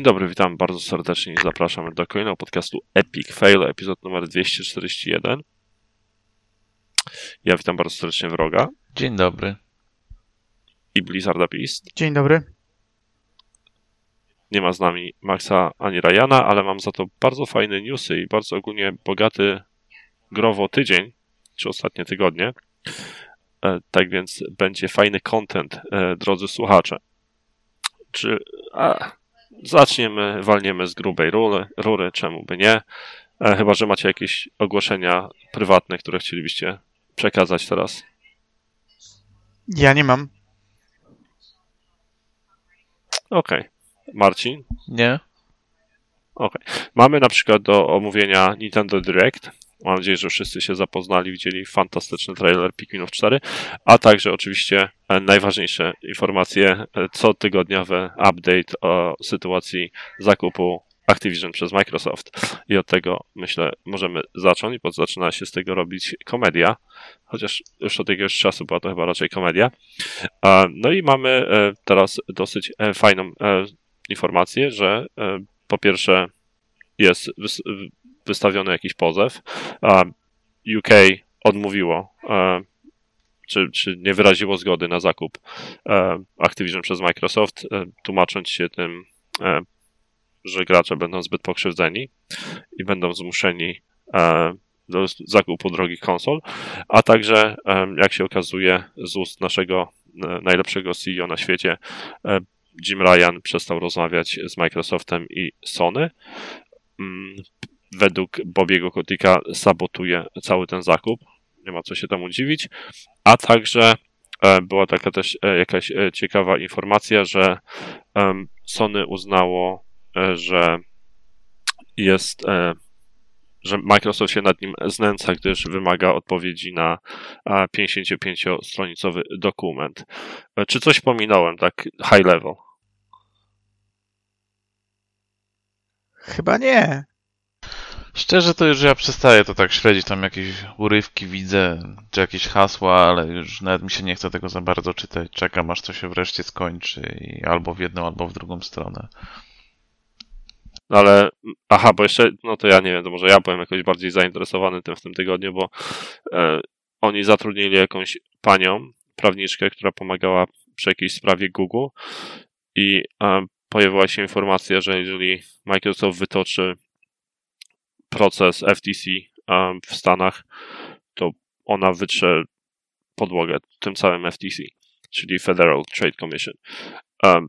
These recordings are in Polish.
Dzień dobry, witam bardzo serdecznie i zapraszamy do kolejnego podcastu Epic Fail, epizod numer 241. Ja witam bardzo serdecznie Wroga Dzień dobry. i Blizzarda Beast. Dzień dobry. Nie ma z nami Maxa ani Ryana, ale mam za to bardzo fajne newsy i bardzo ogólnie bogaty growo tydzień, czy ostatnie tygodnie. E, Tak więc będzie fajny content, e, drodzy słuchacze. Czy a, zaczniemy, walniemy z grubej rury, rury, czemu by nie? E, Chyba, że macie jakieś ogłoszenia prywatne, które chcielibyście przekazać teraz. Ja nie mam. Okej. Marcin? Nie? Mamy na przykład do omówienia Nintendo Direct. Mam nadzieję, że wszyscy się zapoznali, widzieli fantastyczny trailer Pikminów 4, a także oczywiście e, najważniejsze informacje e, cotygodniowe update o sytuacji zakupu Activision przez Microsoft. I od tego myślę możemy zacząć, bo zaczyna się z tego robić komedia, chociaż już od jakiegoś czasu była to chyba raczej komedia. No i mamy e, teraz dosyć fajną informację, że po pierwsze jest wystawiony jakiś pozew. UK odmówiło, e, czy, czy nie wyraziło zgody na zakup e, Activision przez Microsoft, e, tłumacząc się tym, że gracze będą zbyt pokrzywdzeni i będą zmuszeni do zakupu drogich konsol, a także, jak się okazuje, z ust naszego najlepszego CEO na świecie, Jim Ryan przestał rozmawiać z Microsoftem i Sony. Według Bobiego Kotika sabotuje cały ten zakup. Nie ma co się temu dziwić. A także e, była taka też e, jakaś e, ciekawa informacja, że Sony uznało, że jest, że Microsoft się nad nim znęca, gdyż wymaga odpowiedzi na e, 55-stronicowy dokument. Czy coś pominąłem, tak high level? Chyba nie. Szczerze to już ja przestaję to tak śledzić, tam jakieś urywki widzę, czy jakieś hasła, ale już nawet mi się nie chce tego za bardzo czytać. Czekam aż to się wreszcie skończy i albo w jedną, albo w drugą stronę. No ale, aha, bo jeszcze, no to ja nie wiem, to może ja byłem jakoś bardziej zainteresowany tym w tym tygodniu, bo e, oni zatrudnili jakąś panią, prawniczkę, która pomagała przy jakiejś sprawie Google i e, pojawiła się informacja, że jeżeli Microsoft wytoczy proces FTC e, w Stanach, to ona wytrze podłogę tym całym FTC, czyli Federal Trade Commission. E,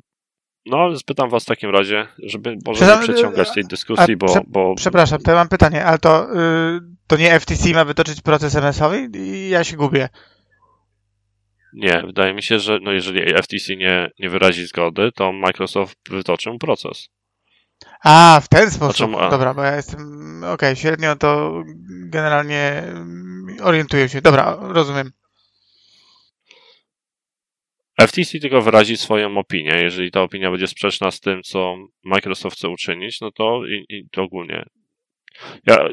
no, ale spytam was w takim razie, żeby może nie przeciągać tej dyskusji, a bo, prze- bo Przepraszam, to ja mam pytanie, ale to, y, to nie FTC ma wytoczyć proces MS-owy? I ja się gubię. nie, wydaje mi się, że no jeżeli FTC nie, nie wyrazi zgody, to Microsoft wytoczy proces. A, w ten sposób. Dobra, bo ja jestem, okej, średnio to generalnie mm, orientuję się. Dobra, rozumiem. FTC tylko wyrazi swoją opinię. Jeżeli ta opinia będzie sprzeczna z tym, co Microsoft chce uczynić, no to i, i to ogólnie. Ja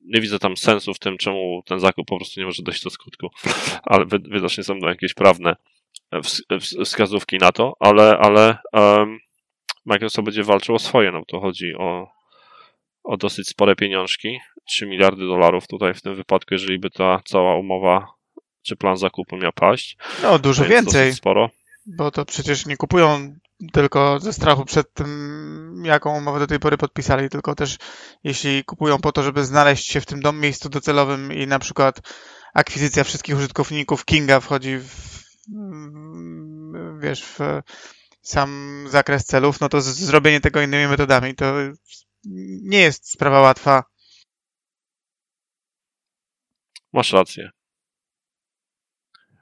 nie widzę tam sensu w tym, czemu ten zakup po prostu nie może dojść do skutku. Ale widocznie są tam jakieś prawne ws- ws- wskazówki na to, ale, ale em, Microsoft będzie walczył o swoje. No to chodzi o, o dosyć spore pieniążki. 3 miliardy dolarów tutaj w tym wypadku, jeżeli by ta cała umowa czy plan zakupu miał paść. No, dużo więcej, sporo. bo to przecież nie kupują tylko ze strachu przed tym, jaką umowę do tej pory podpisali, tylko też jeśli kupują po to, żeby znaleźć się w tym dom, miejscu docelowym i na przykład akwizycja wszystkich użytkowników Kinga wchodzi w, mm, wiesz, w sam zakres celów, no to zrobienie tego innymi metodami to nie jest sprawa łatwa. Masz rację.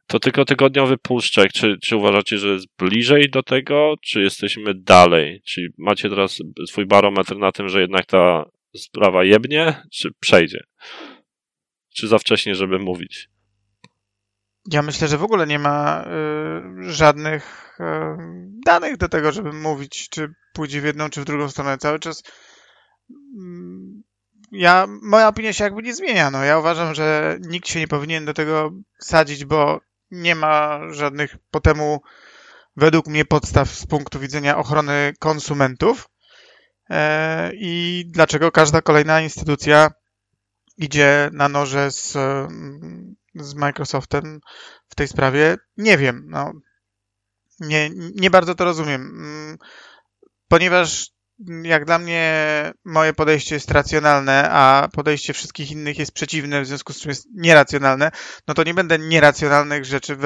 To tylko tygodniowy puszczek. Czy, czy uważacie, że jest bliżej do tego, czy jesteśmy dalej? Czyli macie teraz swój barometr na tym, że jednak ta sprawa jebnie, czy przejdzie? Czy za wcześnie, żeby mówić? Ja myślę, że w ogóle nie ma y, żadnych y, danych do tego, żeby mówić, czy pójdzie w jedną, czy w drugą stronę. Cały czas mm, ja, moja opinia się jakby nie zmienia. No, ja uważam, że nikt się nie powinien do tego sadzić, bo nie ma żadnych po temu według mnie podstaw z punktu widzenia ochrony konsumentów e, i dlaczego każda kolejna instytucja idzie na noże z, mm, z Microsoftem w tej sprawie, nie wiem. No, nie, nie bardzo to rozumiem, mm, ponieważ jak dla mnie moje podejście jest racjonalne, a podejście wszystkich innych jest przeciwne, w związku z czym jest nieracjonalne, no to nie będę nieracjonalnych rzeczy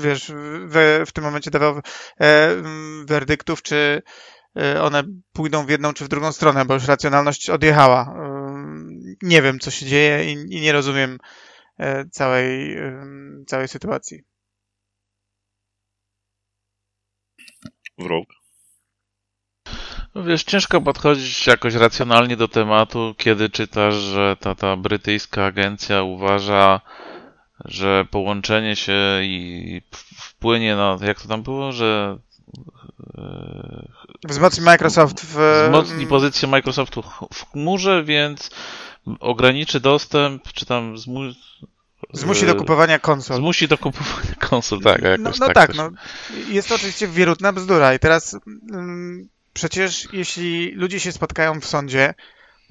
wiesz, w, w tym momencie dawał e, werdyktów, czy e, one pójdą w jedną czy w drugą stronę, bo już racjonalność odjechała. E, nie wiem, co się dzieje i, i nie rozumiem całej, całej sytuacji. Wróg. No wiesz, ciężko podchodzić jakoś racjonalnie do tematu, kiedy czytasz, że ta, ta brytyjska agencja uważa, że połączenie się i wpłynie na, jak to tam było, że e, Wzmocni Microsoft w... Wzmocni pozycję Microsoftu w chmurze, więc ograniczy dostęp, czy tam zmu... Zmusi do kupowania konsol. Zmusi do kupowania konsol, tak. No, no tak, tak no, jest to oczywiście wierutna bzdura i teraz mm, przecież jeśli ludzie się spotkają w sądzie,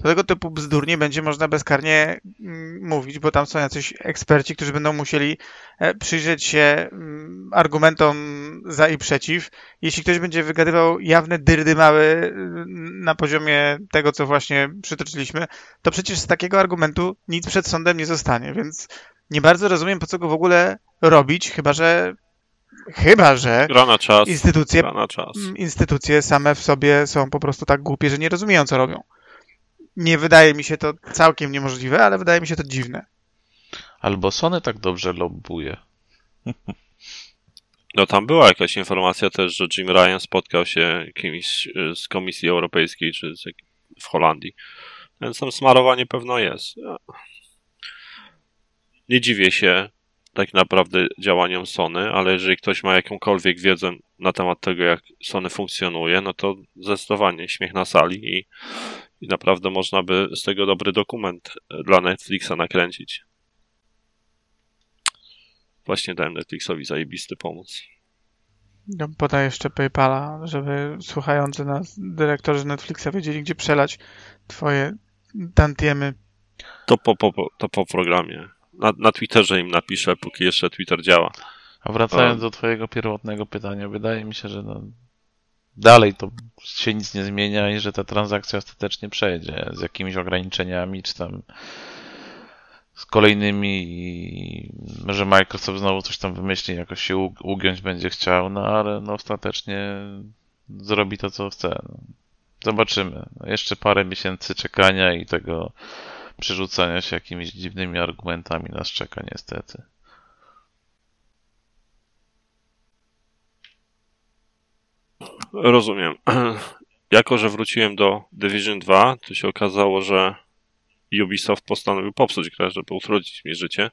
to tego typu bzdur nie będzie można bezkarnie mm, mówić, bo tam są jacyś eksperci, którzy będą musieli e, przyjrzeć się mm, argumentom za i przeciw. Jeśli ktoś będzie wygadywał jawne dyrdy małe mm, na poziomie tego, co właśnie przytoczyliśmy, to przecież z takiego argumentu nic przed sądem nie zostanie, więc nie bardzo rozumiem, po co go w ogóle robić, chyba że Chyba, że czas. Instytucje, instytucje same w sobie są po prostu tak głupie, że nie rozumieją, co robią. Nie wydaje mi się to całkiem niemożliwe, ale wydaje mi się to dziwne. Albo Sony tak dobrze lobbuje. No tam była jakaś informacja też, że Jim Ryan spotkał się kimś y, z Komisji Europejskiej czy w Holandii. Więc tam smarowanie pewno jest. Nie dziwię się, tak naprawdę działaniom Sony, ale jeżeli ktoś ma jakąkolwiek wiedzę na temat tego, jak Sony funkcjonuje, no to zdecydowanie śmiech na sali i, i naprawdę można by z tego dobry dokument dla Netflixa nakręcić. Właśnie dałem Netflixowi zajebisty pomóc. No, podaj jeszcze PayPala, żeby słuchający nas dyrektorzy Netflixa wiedzieli, gdzie przelać twoje tantiemy. To po, po, to po programie na, na Twitterze im napiszę, póki jeszcze Twitter działa. A wracając do twojego pierwotnego pytania, wydaje mi się, że no, dalej to się nic nie zmienia i że ta transakcja ostatecznie przejdzie z jakimiś ograniczeniami, czy tam z kolejnymi i że Microsoft znowu coś tam wymyśli, jakoś się ugiąć będzie chciał, no ale no ostatecznie zrobi to, co chce. Zobaczymy. Jeszcze parę miesięcy czekania i tego przerzucania się jakimiś dziwnymi argumentami nas czeka niestety. Rozumiem. Jako, że wróciłem do Division 2, to się okazało, że Ubisoft postanowił popsuć grę, żeby utrudnić mi życie.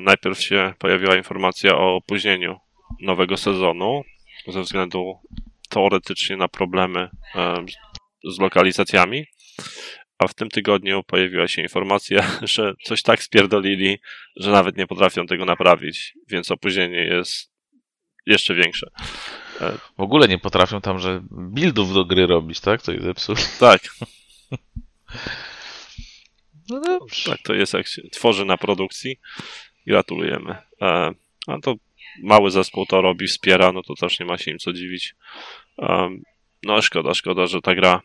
Najpierw się pojawiła informacja o opóźnieniu nowego sezonu ze względu teoretycznie na problemy z lokalizacjami a w tym tygodniu pojawiła się informacja, że coś tak spierdolili, że nawet nie potrafią tego naprawić, więc opóźnienie jest jeszcze większe. E, w ogóle nie potrafią tam, że buildów do gry robić, tak? To jest zepsuli. Tak. No dobrze. Tak to jest, jak się tworzy na produkcji. Gratulujemy. E, a to mały zespół to robi, wspiera, no to też nie ma się im co dziwić. E, no szkoda, szkoda, że ta gra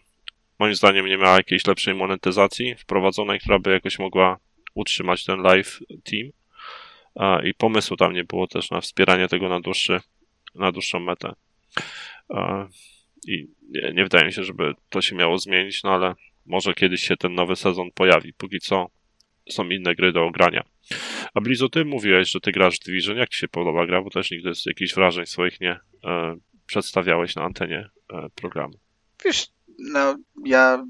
moim zdaniem nie miała jakiejś lepszej monetyzacji wprowadzonej, która by jakoś mogła utrzymać ten live team. I pomysłu tam nie było też na wspieranie tego na, dłuższy, na dłuższą metę. I nie, nie wydaje mi się, żeby to się miało zmienić, no ale może kiedyś się ten nowy sezon pojawi. Póki co są inne gry do grania. A Blizu, ty mówiłeś, że ty grasz w Division. Jak ci się podoba gra? Bo też nigdy z jakichś wrażeń swoich nie e, przedstawiałeś na antenie e, programu. Wiesz, no ja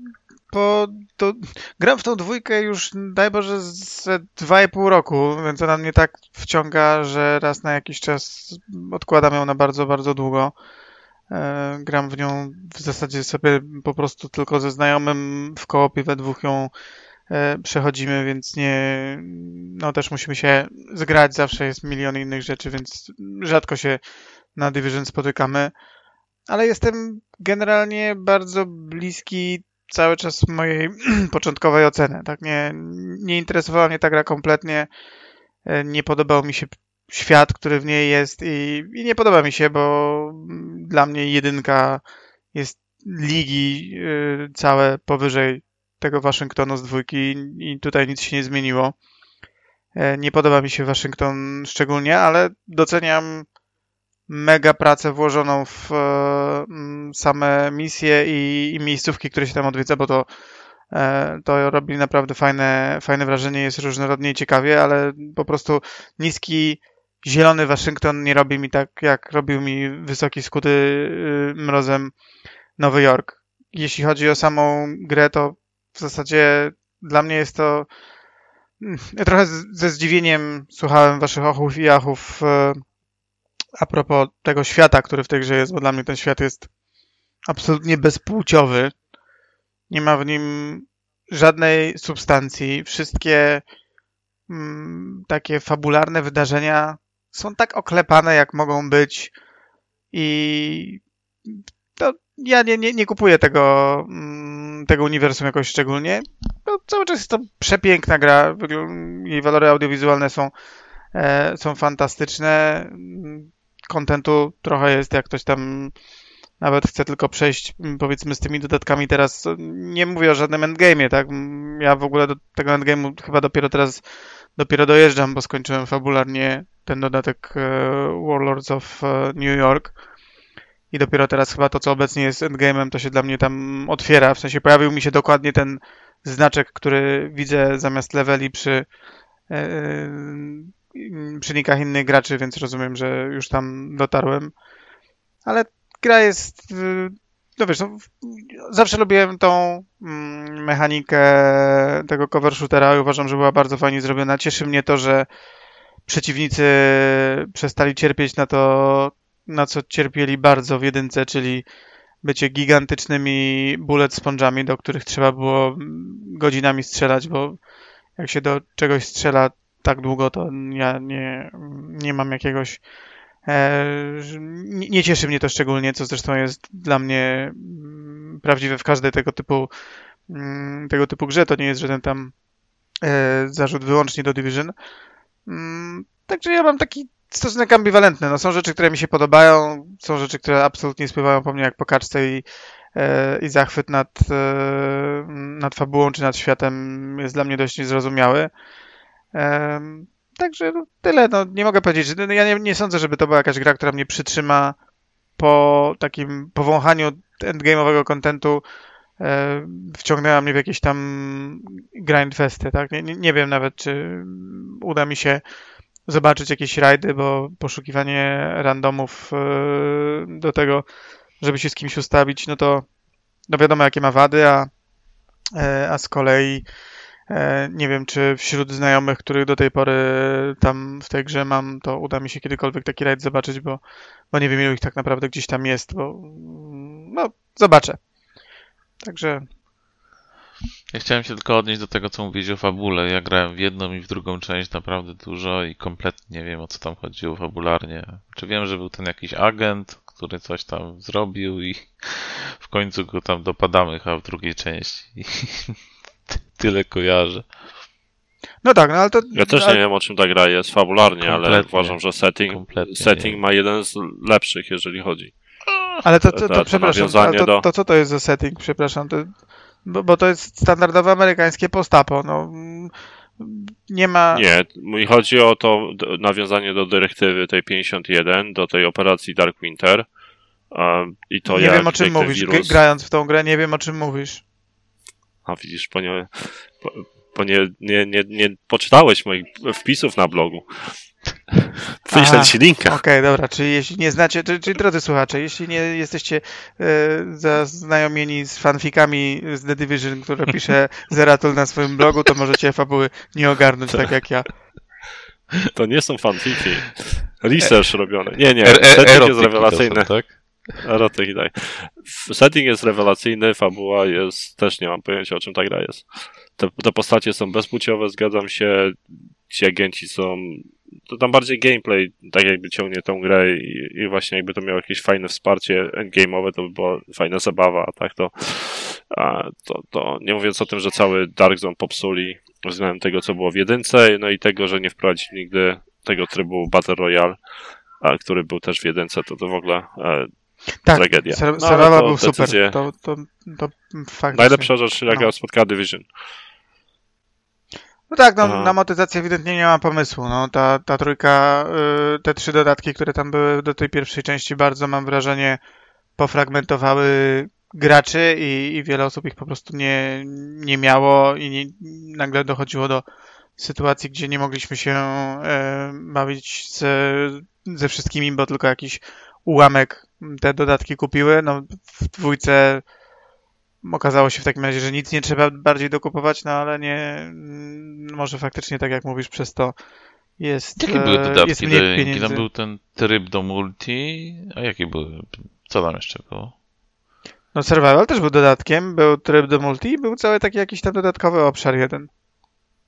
po to gram w tą dwójkę już daj Boże z dwa i pół roku, więc ona mnie tak wciąga, że raz na jakiś czas odkładam ją na bardzo, bardzo długo. E, gram w nią w zasadzie sobie po prostu tylko ze znajomym w koopie we dwóch ją e, przechodzimy, więc nie, no też musimy się zgrać, zawsze jest milion innych rzeczy, więc rzadko się na Division spotykamy, ale jestem generalnie bardzo bliski cały czas mojej początkowej oceny. Tak? Nie, nie interesowała mnie ta gra kompletnie. E, nie podobał mi się świat, który w niej jest i, i nie podoba mi się, bo dla mnie jedynka jest ligi y, całe powyżej tego Waszyngtonu z dwójki i tutaj nic się nie zmieniło. E, nie podoba mi się Waszyngton szczególnie, ale doceniam mega pracę włożoną w e, same misje i, i miejscówki, które się tam odwiedza, bo to, e, to robi naprawdę fajne, fajne wrażenie, jest różnorodnie i ciekawie, ale po prostu niski zielony Waszyngton nie robi mi tak, jak robił mi wysoki skuty y, mrozem Nowy Jork. Jeśli chodzi o samą grę, to w zasadzie dla mnie jest to. Mm, trochę ze zdziwieniem słuchałem waszych ochów i achów y, a propos tego świata, który w tej grze jest, bo dla mnie ten świat jest absolutnie bezpłciowy. Nie ma w nim żadnej substancji. Wszystkie mm, takie fabularne wydarzenia są tak oklepane, jak mogą być. I to ja nie, nie, nie kupuję tego, mm, tego uniwersum jakoś szczególnie. No, cały czas jest to przepiękna gra. Jej walory audiowizualne są, e, są fantastyczne. Kontentu trochę jest, jak ktoś tam nawet chce tylko przejść, powiedzmy, z tymi dodatkami teraz. Nie mówię o żadnym endgame'ie, tak? Ja w ogóle do tego endgame'u chyba dopiero teraz dopiero dojeżdżam, bo skończyłem fabularnie ten dodatek e, Warlords of e, New York i dopiero teraz chyba to, co obecnie jest endgame'em, to się dla mnie tam otwiera. W sensie pojawił mi się dokładnie ten znaczek, który widzę zamiast leveli przy e, przy nikach innych graczy, więc rozumiem, że już tam dotarłem. Ale gra jest no wiesz, no, zawsze lubiłem tą mm, mechanikę tego cover shootera i uważam, że była bardzo fajnie zrobiona. Cieszy mnie to, że przeciwnicy przestali cierpieć na to, na co cierpieli bardzo w jedynce, czyli bycie gigantycznymi bullet sponge'ami, do których trzeba było godzinami strzelać, bo jak się do czegoś strzela tak długo, to ja nie, nie mam jakiegoś E, nie cieszy mnie to szczególnie, co zresztą jest dla mnie mm, prawdziwe w każdej tego typu mm, tego typu grze. To nie jest żaden tam e, zarzut wyłącznie do Division. Mm, także ja mam taki stosunek ambiwalentny. No, są rzeczy, które mi się podobają, są rzeczy, które absolutnie spływają po mnie jak po kaczce i, e, i zachwyt nad, nad fabułą czy nad światem jest dla mnie dość niezrozumiały. Także no, tyle, no nie mogę powiedzieć, że no, ja nie, nie, sądzę, żeby to była jakaś gra, która mnie przytrzyma po takim powąchaniu endgame'owego kontentu wciągnęła mnie w jakieś tam grindfesty, tak? Nie, nie, wiem nawet, czy uda mi się zobaczyć jakieś rajdy, bo poszukiwanie randomów e, do tego, żeby się z kimś ustawić, no to no wiadomo, jakie ma wady, a, e, a z kolei nie wiem, czy wśród znajomych, których do tej pory tam w tej grze mam, to uda mi się kiedykolwiek taki rajd zobaczyć, bo, bo nie wiem, ilu ich tak naprawdę gdzieś tam jest, bo no, zobaczę. Także... Ja chciałem się tylko odnieść do tego, co mówiłeś o fabule. Ja grałem w jedną i w drugą część naprawdę dużo i kompletnie nie wiem, o co tam chodziło fabularnie. Czy wiem, że był ten jakiś agent, który coś tam zrobił i w końcu go tam dopadamy chyba w drugiej części. tyle kojarzę. No tak, no ale to... Ja też nie wiem, o czym ta gra jest fabularnie, ale uważam, że setting, setting ma jeden z lepszych, jeżeli chodzi. Ale to, to, to, to przepraszam, to, do... to, co to jest za setting, przepraszam, to, bo, bo to jest standardowe amerykańskie postapo, no nie ma... Nie, mi chodzi o to nawiązanie do dyrektywy tej 51, do tej operacji Dark Winter i to Nie wiem, o czym mówisz, wirus... grając w tą grę, nie wiem, o czym mówisz. A widzisz, bo nie, bo nie, nie, nie, nie poczytałeś moich wpisów na blogu. Wyślę ci linka. Okej, okay, dobra, czyli jeśli nie znacie, czyli, czyli drodzy słuchacze, jeśli nie jesteście e, zaznajomieni z fanfikami z The Division, które pisze Zeratul na swoim blogu, to możecie fabuły nie ogarnąć tak jak ja. To nie są fanfiki. Research robione. Nie, nie, er, er, jest rewelacyjny. Są, tak? Erotyk i tak. Setting jest rewelacyjny, fabuła jest, też nie mam pojęcia o czym ta gra jest. Te, te postacie są bezpłciowe, zgadzam się, ci agenci są to tam bardziej gameplay tak jakby ciągnie tą grę i, i właśnie jakby to miało jakieś fajne wsparcie endgame'owe, to by była fajna zabawa, a tak to, a, to, to nie mówiąc o tym, że cały Dark Zone popsuli względem tego, co było w jedynce, no i tego, że nie wprowadzić nigdy tego trybu Battle Royale, a, który był też w jedynce, to to w ogóle e, Tak, tragedia. Ser- No, był decyzje- super. To, to, to fakt. najlepsza rzecz, jaka No. spotkała Division. No tak, no, Aha. na motyzację ewidentnie nie ma pomysłu. No, ta, ta trójka, y, te trzy dodatki, które tam były do tej pierwszej części, bardzo mam wrażenie pofragmentowały graczy i, i wiele osób ich po prostu nie, nie miało i nie, nagle dochodziło do sytuacji, gdzie nie mogliśmy się e, bawić ze, ze wszystkimi, bo tylko jakiś ułamek te dodatki kupiły. No, w dwójce okazało się w takim razie, że nic nie trzeba bardziej dokupować, no ale nie, mm, może faktycznie tak jak mówisz, przez to jest, Jakie były e, jest dodatki do jedynki? Tam był ten tryb do multi, a jakie były? Co tam jeszcze było? No Survival też był dodatkiem, był tryb do multi i był cały taki jakiś tam dodatkowy obszar jeden.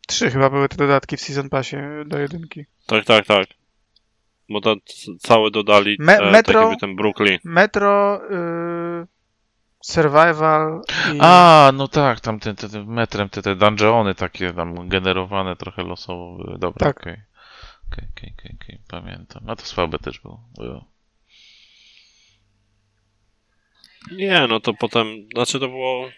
Trzy chyba były te dodatki w Season Passie do jedynki. Tak, tak, tak. Bo to całe dodali Me- e, Metro- tak jakby ten Brooklyn. Metro, y, Survival i... A, no tak, tam te, te, te metrem, te, te dungeony takie tam generowane trochę losowo były. Dobra, Tak. okej. Okej, okej, okej, okej, pamiętam. A to słabe też było. było. Nie, no to potem, znaczy to było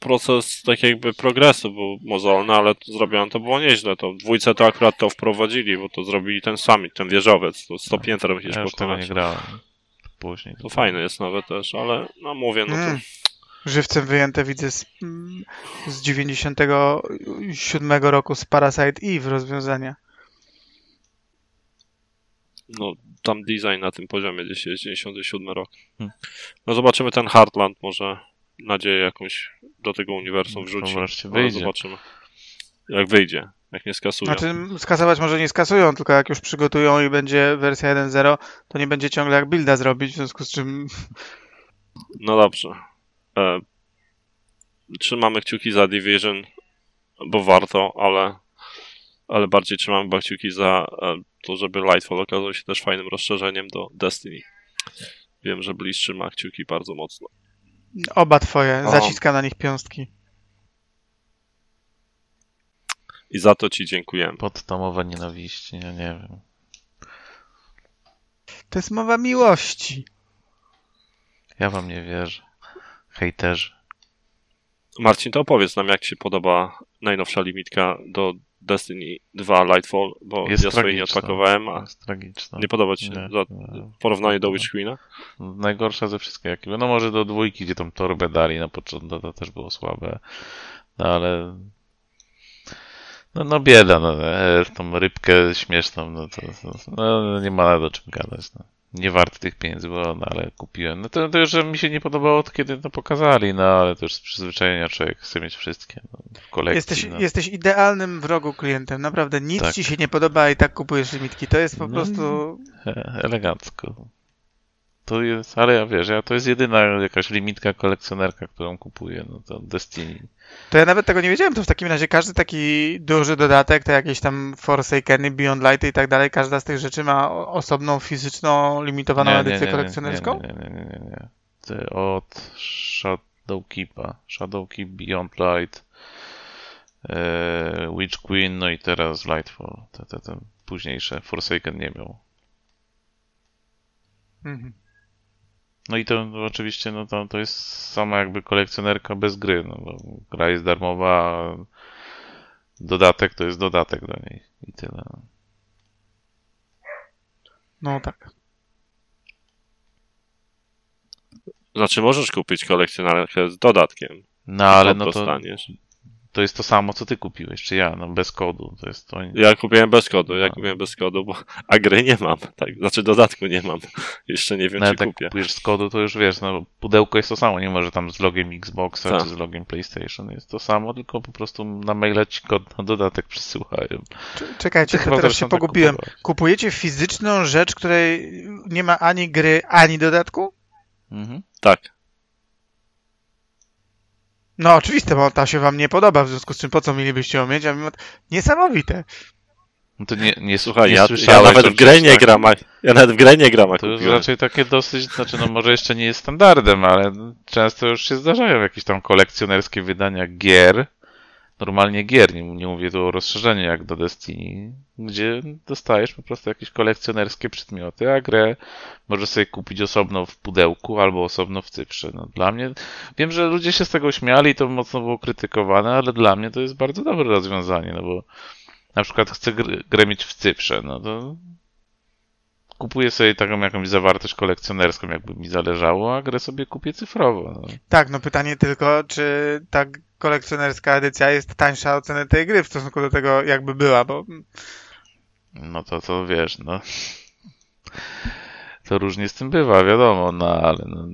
proces tak jakby progresu był mozolny, ale to zrobione to było nieźle. To w dwójce to akurat to wprowadzili, bo to zrobili ten summit, ten wieżowiec, to 100 pięter musisz Ja nie grałem. Później. To fajne jest nawet też, ale no mówię, no to Mm. Żywcem wyjęte widzę z, z 97 roku z Parasite Eve rozwiązania. no, tam design na tym poziomie gdzieś jest 97 rok. Hmm. No zobaczymy ten Heartland, może nadzieję jakąś do tego uniwersum To wrzuci. wreszcie Ale wyjdzie. Zobaczymy. Jak wyjdzie, jak nie skasują. Znaczy, skasować może nie skasują, tylko jak już przygotują i będzie wersja 1.0, to nie będzie ciągle jak builda zrobić, w związku z czym No dobrze. E, trzymamy kciuki za Division, bo warto, ale, ale bardziej trzymamy kciuki za e, to, żeby Lightfall okazał się też fajnym rozszerzeniem do Destiny. Wiem, że Bliss trzyma kciuki bardzo mocno. Oba twoje, O. zaciska na nich piąstki. I za to Ci dziękujemy. Podtomowa nienawiści, ja nie wiem. To jest mowa miłości. Ja wam nie wierzę. Hejterzy. Marcin, to opowiedz nam, jak Ci się podoba najnowsza limitka do Destiny 2 Lightfall, bo Jest ja swojej nie odpakowałem, a Jest tragiczna. nie podoba Ci się Nie, za nie. porównanie do Witch Queena? Najgorsza ze wszystkich, jakie były. No może do dwójki, gdzie tą torbę dali na początku, to też było słabe. No ale... No, no bieda, no, e, tą rybkę śmieszną, no to, no, nie ma do czym gadać. No. Nie wart tych pieniędzy było, no ale kupiłem. No to, to już że mi się nie podobało, to kiedy to pokazali, no ale to już z przyzwyczajenia człowiek chce mieć wszystkie no, w kolekcji. Jesteś, no. jesteś idealnym wrogu klientem. Naprawdę nic Tak. ci się nie podoba, i tak kupujesz limitki. To jest po No prostu. Elegancko. To jest, ale ja wiesz, ja to jest jedyna jakaś limitka kolekcjonerka, którą kupuję, no to Destiny. To ja nawet tego nie wiedziałem. To w takim razie każdy taki duży dodatek, to jakieś tam Forsakeny, Beyond Light i tak dalej, każda z tych rzeczy ma osobną fizyczną, limitowaną edycję kolekcjonerską? Nie, nie, nie, nie, nie, nie. Ty Od Shadowkeepa, Shadowkeep, Beyond Light, e, Witch Queen, no i teraz Lightfall. Te, te, te późniejsze Forsaken nie miał. Mhm. No i to oczywiście no to, to jest sama jakby kolekcjonerka bez gry, no bo gra jest darmowa, a dodatek to jest dodatek do niej i tyle. no. Tak. Znaczy możesz kupić kolekcjonerkę z dodatkiem. No ale no to, dostaniesz. To jest to samo co ty kupiłeś, czy ja, no bez kodu, to jest to... Ja kupiłem bez kodu, ja kupiłem bez kodu, bo a gry nie mam. Tak, znaczy dodatku nie mam. Jeszcze nie wiem, No, czy ale tak kupię. kupujesz z kodu, to już wiesz, no pudełko jest to samo, nie może tam z logiem Xboxa Tak. czy z logiem PlayStation, jest to samo, tylko po prostu na maila ci kod na dodatek przysyłają. Cze- Czekajcie, Ty chyba teraz się tak pogubiłem. kupować. Kupujecie fizyczną rzecz, której nie ma ani gry, ani dodatku? Mhm. Tak. No oczywiste, bo ta się wam nie podoba, w związku z czym po co mielibyście ją mieć, a mimo... Niesamowite. No to nie, nie, Słuchaj, nie ja, ja słyszałeś nawet w grę nie gram, ja nawet w grę nie gram, To kupiłem. raczej takie dosyć, znaczy no może jeszcze nie jest standardem, ale często już się zdarzają jakieś tam kolekcjonerskie wydania gier. Normalnie gier, nie, nie mówię tu o rozszerzeniu jak do Destiny, gdzie dostajesz po prostu jakieś kolekcjonerskie przedmioty, a grę możesz sobie kupić osobno w pudełku albo osobno w cyfrze. No, dla mnie, wiem, że ludzie się z tego śmiali i to mocno było krytykowane, ale dla mnie to jest bardzo dobre rozwiązanie, no bo na przykład chcę gr- grę mieć w cyfrze, no to kupuję sobie taką jakąś zawartość kolekcjonerską, jakby mi zależało, a grę sobie kupię cyfrowo. No. Tak, no pytanie tylko, czy ta kolekcjonerska edycja jest tańsza od ceny tej gry w stosunku do tego, jakby była, bo No to, to wiesz, no. To różnie z tym bywa, wiadomo, no ale no,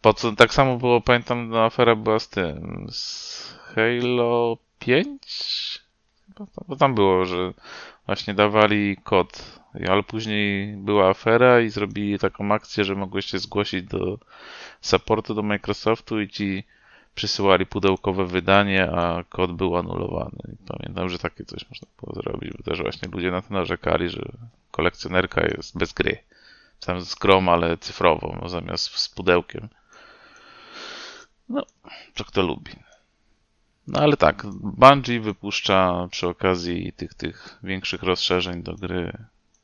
po co, tak samo było, pamiętam, no, afera była z tym, z Halo 5? Chyba tam, bo tam było, że właśnie dawali kod, ale później była afera i zrobili taką akcję, że mogłeś się zgłosić do supportu do Microsoftu i ci przysyłali pudełkowe wydanie, a kod był anulowany. Pamiętam, że takie coś można było zrobić, bo też właśnie ludzie na to narzekali, że kolekcjonerka jest bez gry. Tam z grom, ale cyfrową, no, zamiast z pudełkiem. No, co kto lubi. No ale tak, Bungie wypuszcza przy okazji tych, tych większych rozszerzeń do gry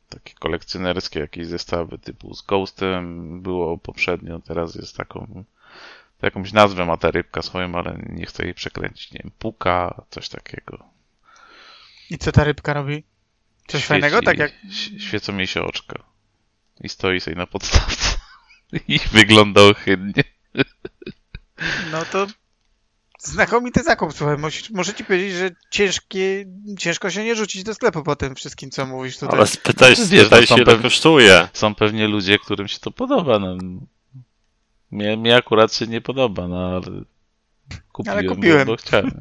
takie kolekcjonerskie jakieś zestawy typu z Ghostem było poprzednio, teraz jest taką jakąś nazwę ma ta rybka swoją, ale nie chcę jej przekręcić. Nie wiem, puka, coś takiego. i co ta rybka robi? Coś Świeci- fajnego? Tak jak Świecą jej się oczka. I stoi sobie na podstawce. I wygląda ohydnie. No to znakomity zakup, słuchaj. Muszę ci powiedzieć, że ciężkie, ciężko się nie rzucić do sklepu po tym wszystkim, co mówisz tutaj. Ale spytaj, No, wiesz, spytaj no, się, ile pewne- kosztuje. Są pewnie ludzie, którym się to podoba. No. Mnie, mnie akurat się nie podoba, no ale kupiłem, Ale kupiłem. Bo, bo chciałem.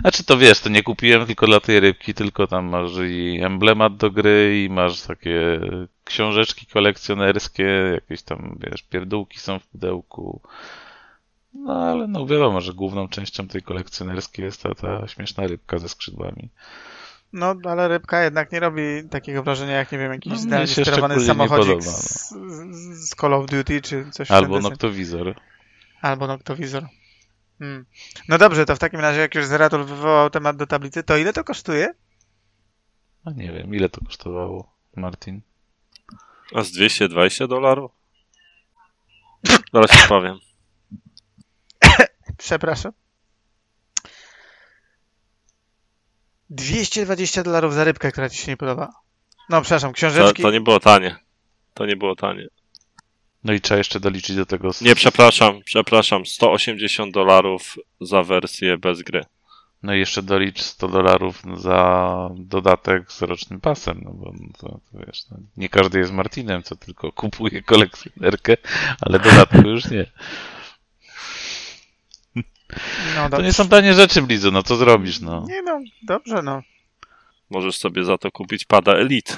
Znaczy to wiesz, to nie kupiłem tylko dla tej rybki, tylko tam masz i emblemat do gry i masz takie książeczki kolekcjonerskie, jakieś tam, wiesz, pierdółki są w pudełku. No ale no wiadomo, że główną częścią tej kolekcjonerskiej jest ta, ta śmieszna rybka ze skrzydłami. No, ale rybka jednak nie robi takiego wrażenia, jak nie wiem, jakiś No, zdalnie sterowany samochodzik podoba, no. z, z- Call of Duty, czy coś Albo noktowizor. Albo noktowizor. Hmm. No dobrze, to w takim razie, jak już Zeratul wywołał temat do tablicy, to ile to kosztuje? No nie wiem, ile to kosztowało, Martin? A z 220 dolarów? Zaraz ci powiem. Przepraszam. 220 dolarów za rybkę, która ci się nie podoba. No, przepraszam, To, książeczki. to nie było tanie. To nie było tanie. No i trzeba jeszcze doliczyć do tego. Nie, przepraszam, przepraszam. 180 dolarów za wersję bez gry. No i jeszcze dolicz 100 dolarów za dodatek z rocznym pasem, no bo no to, to wiesz, no, nie każdy jest Martinem, co tylko kupuje kolekcjonerkę, ale dodatku już nie. No, To nie są tanie rzeczy, Blizu, no co zrobisz, no. Nie no, dobrze, no. Możesz sobie za to kupić pada Elite,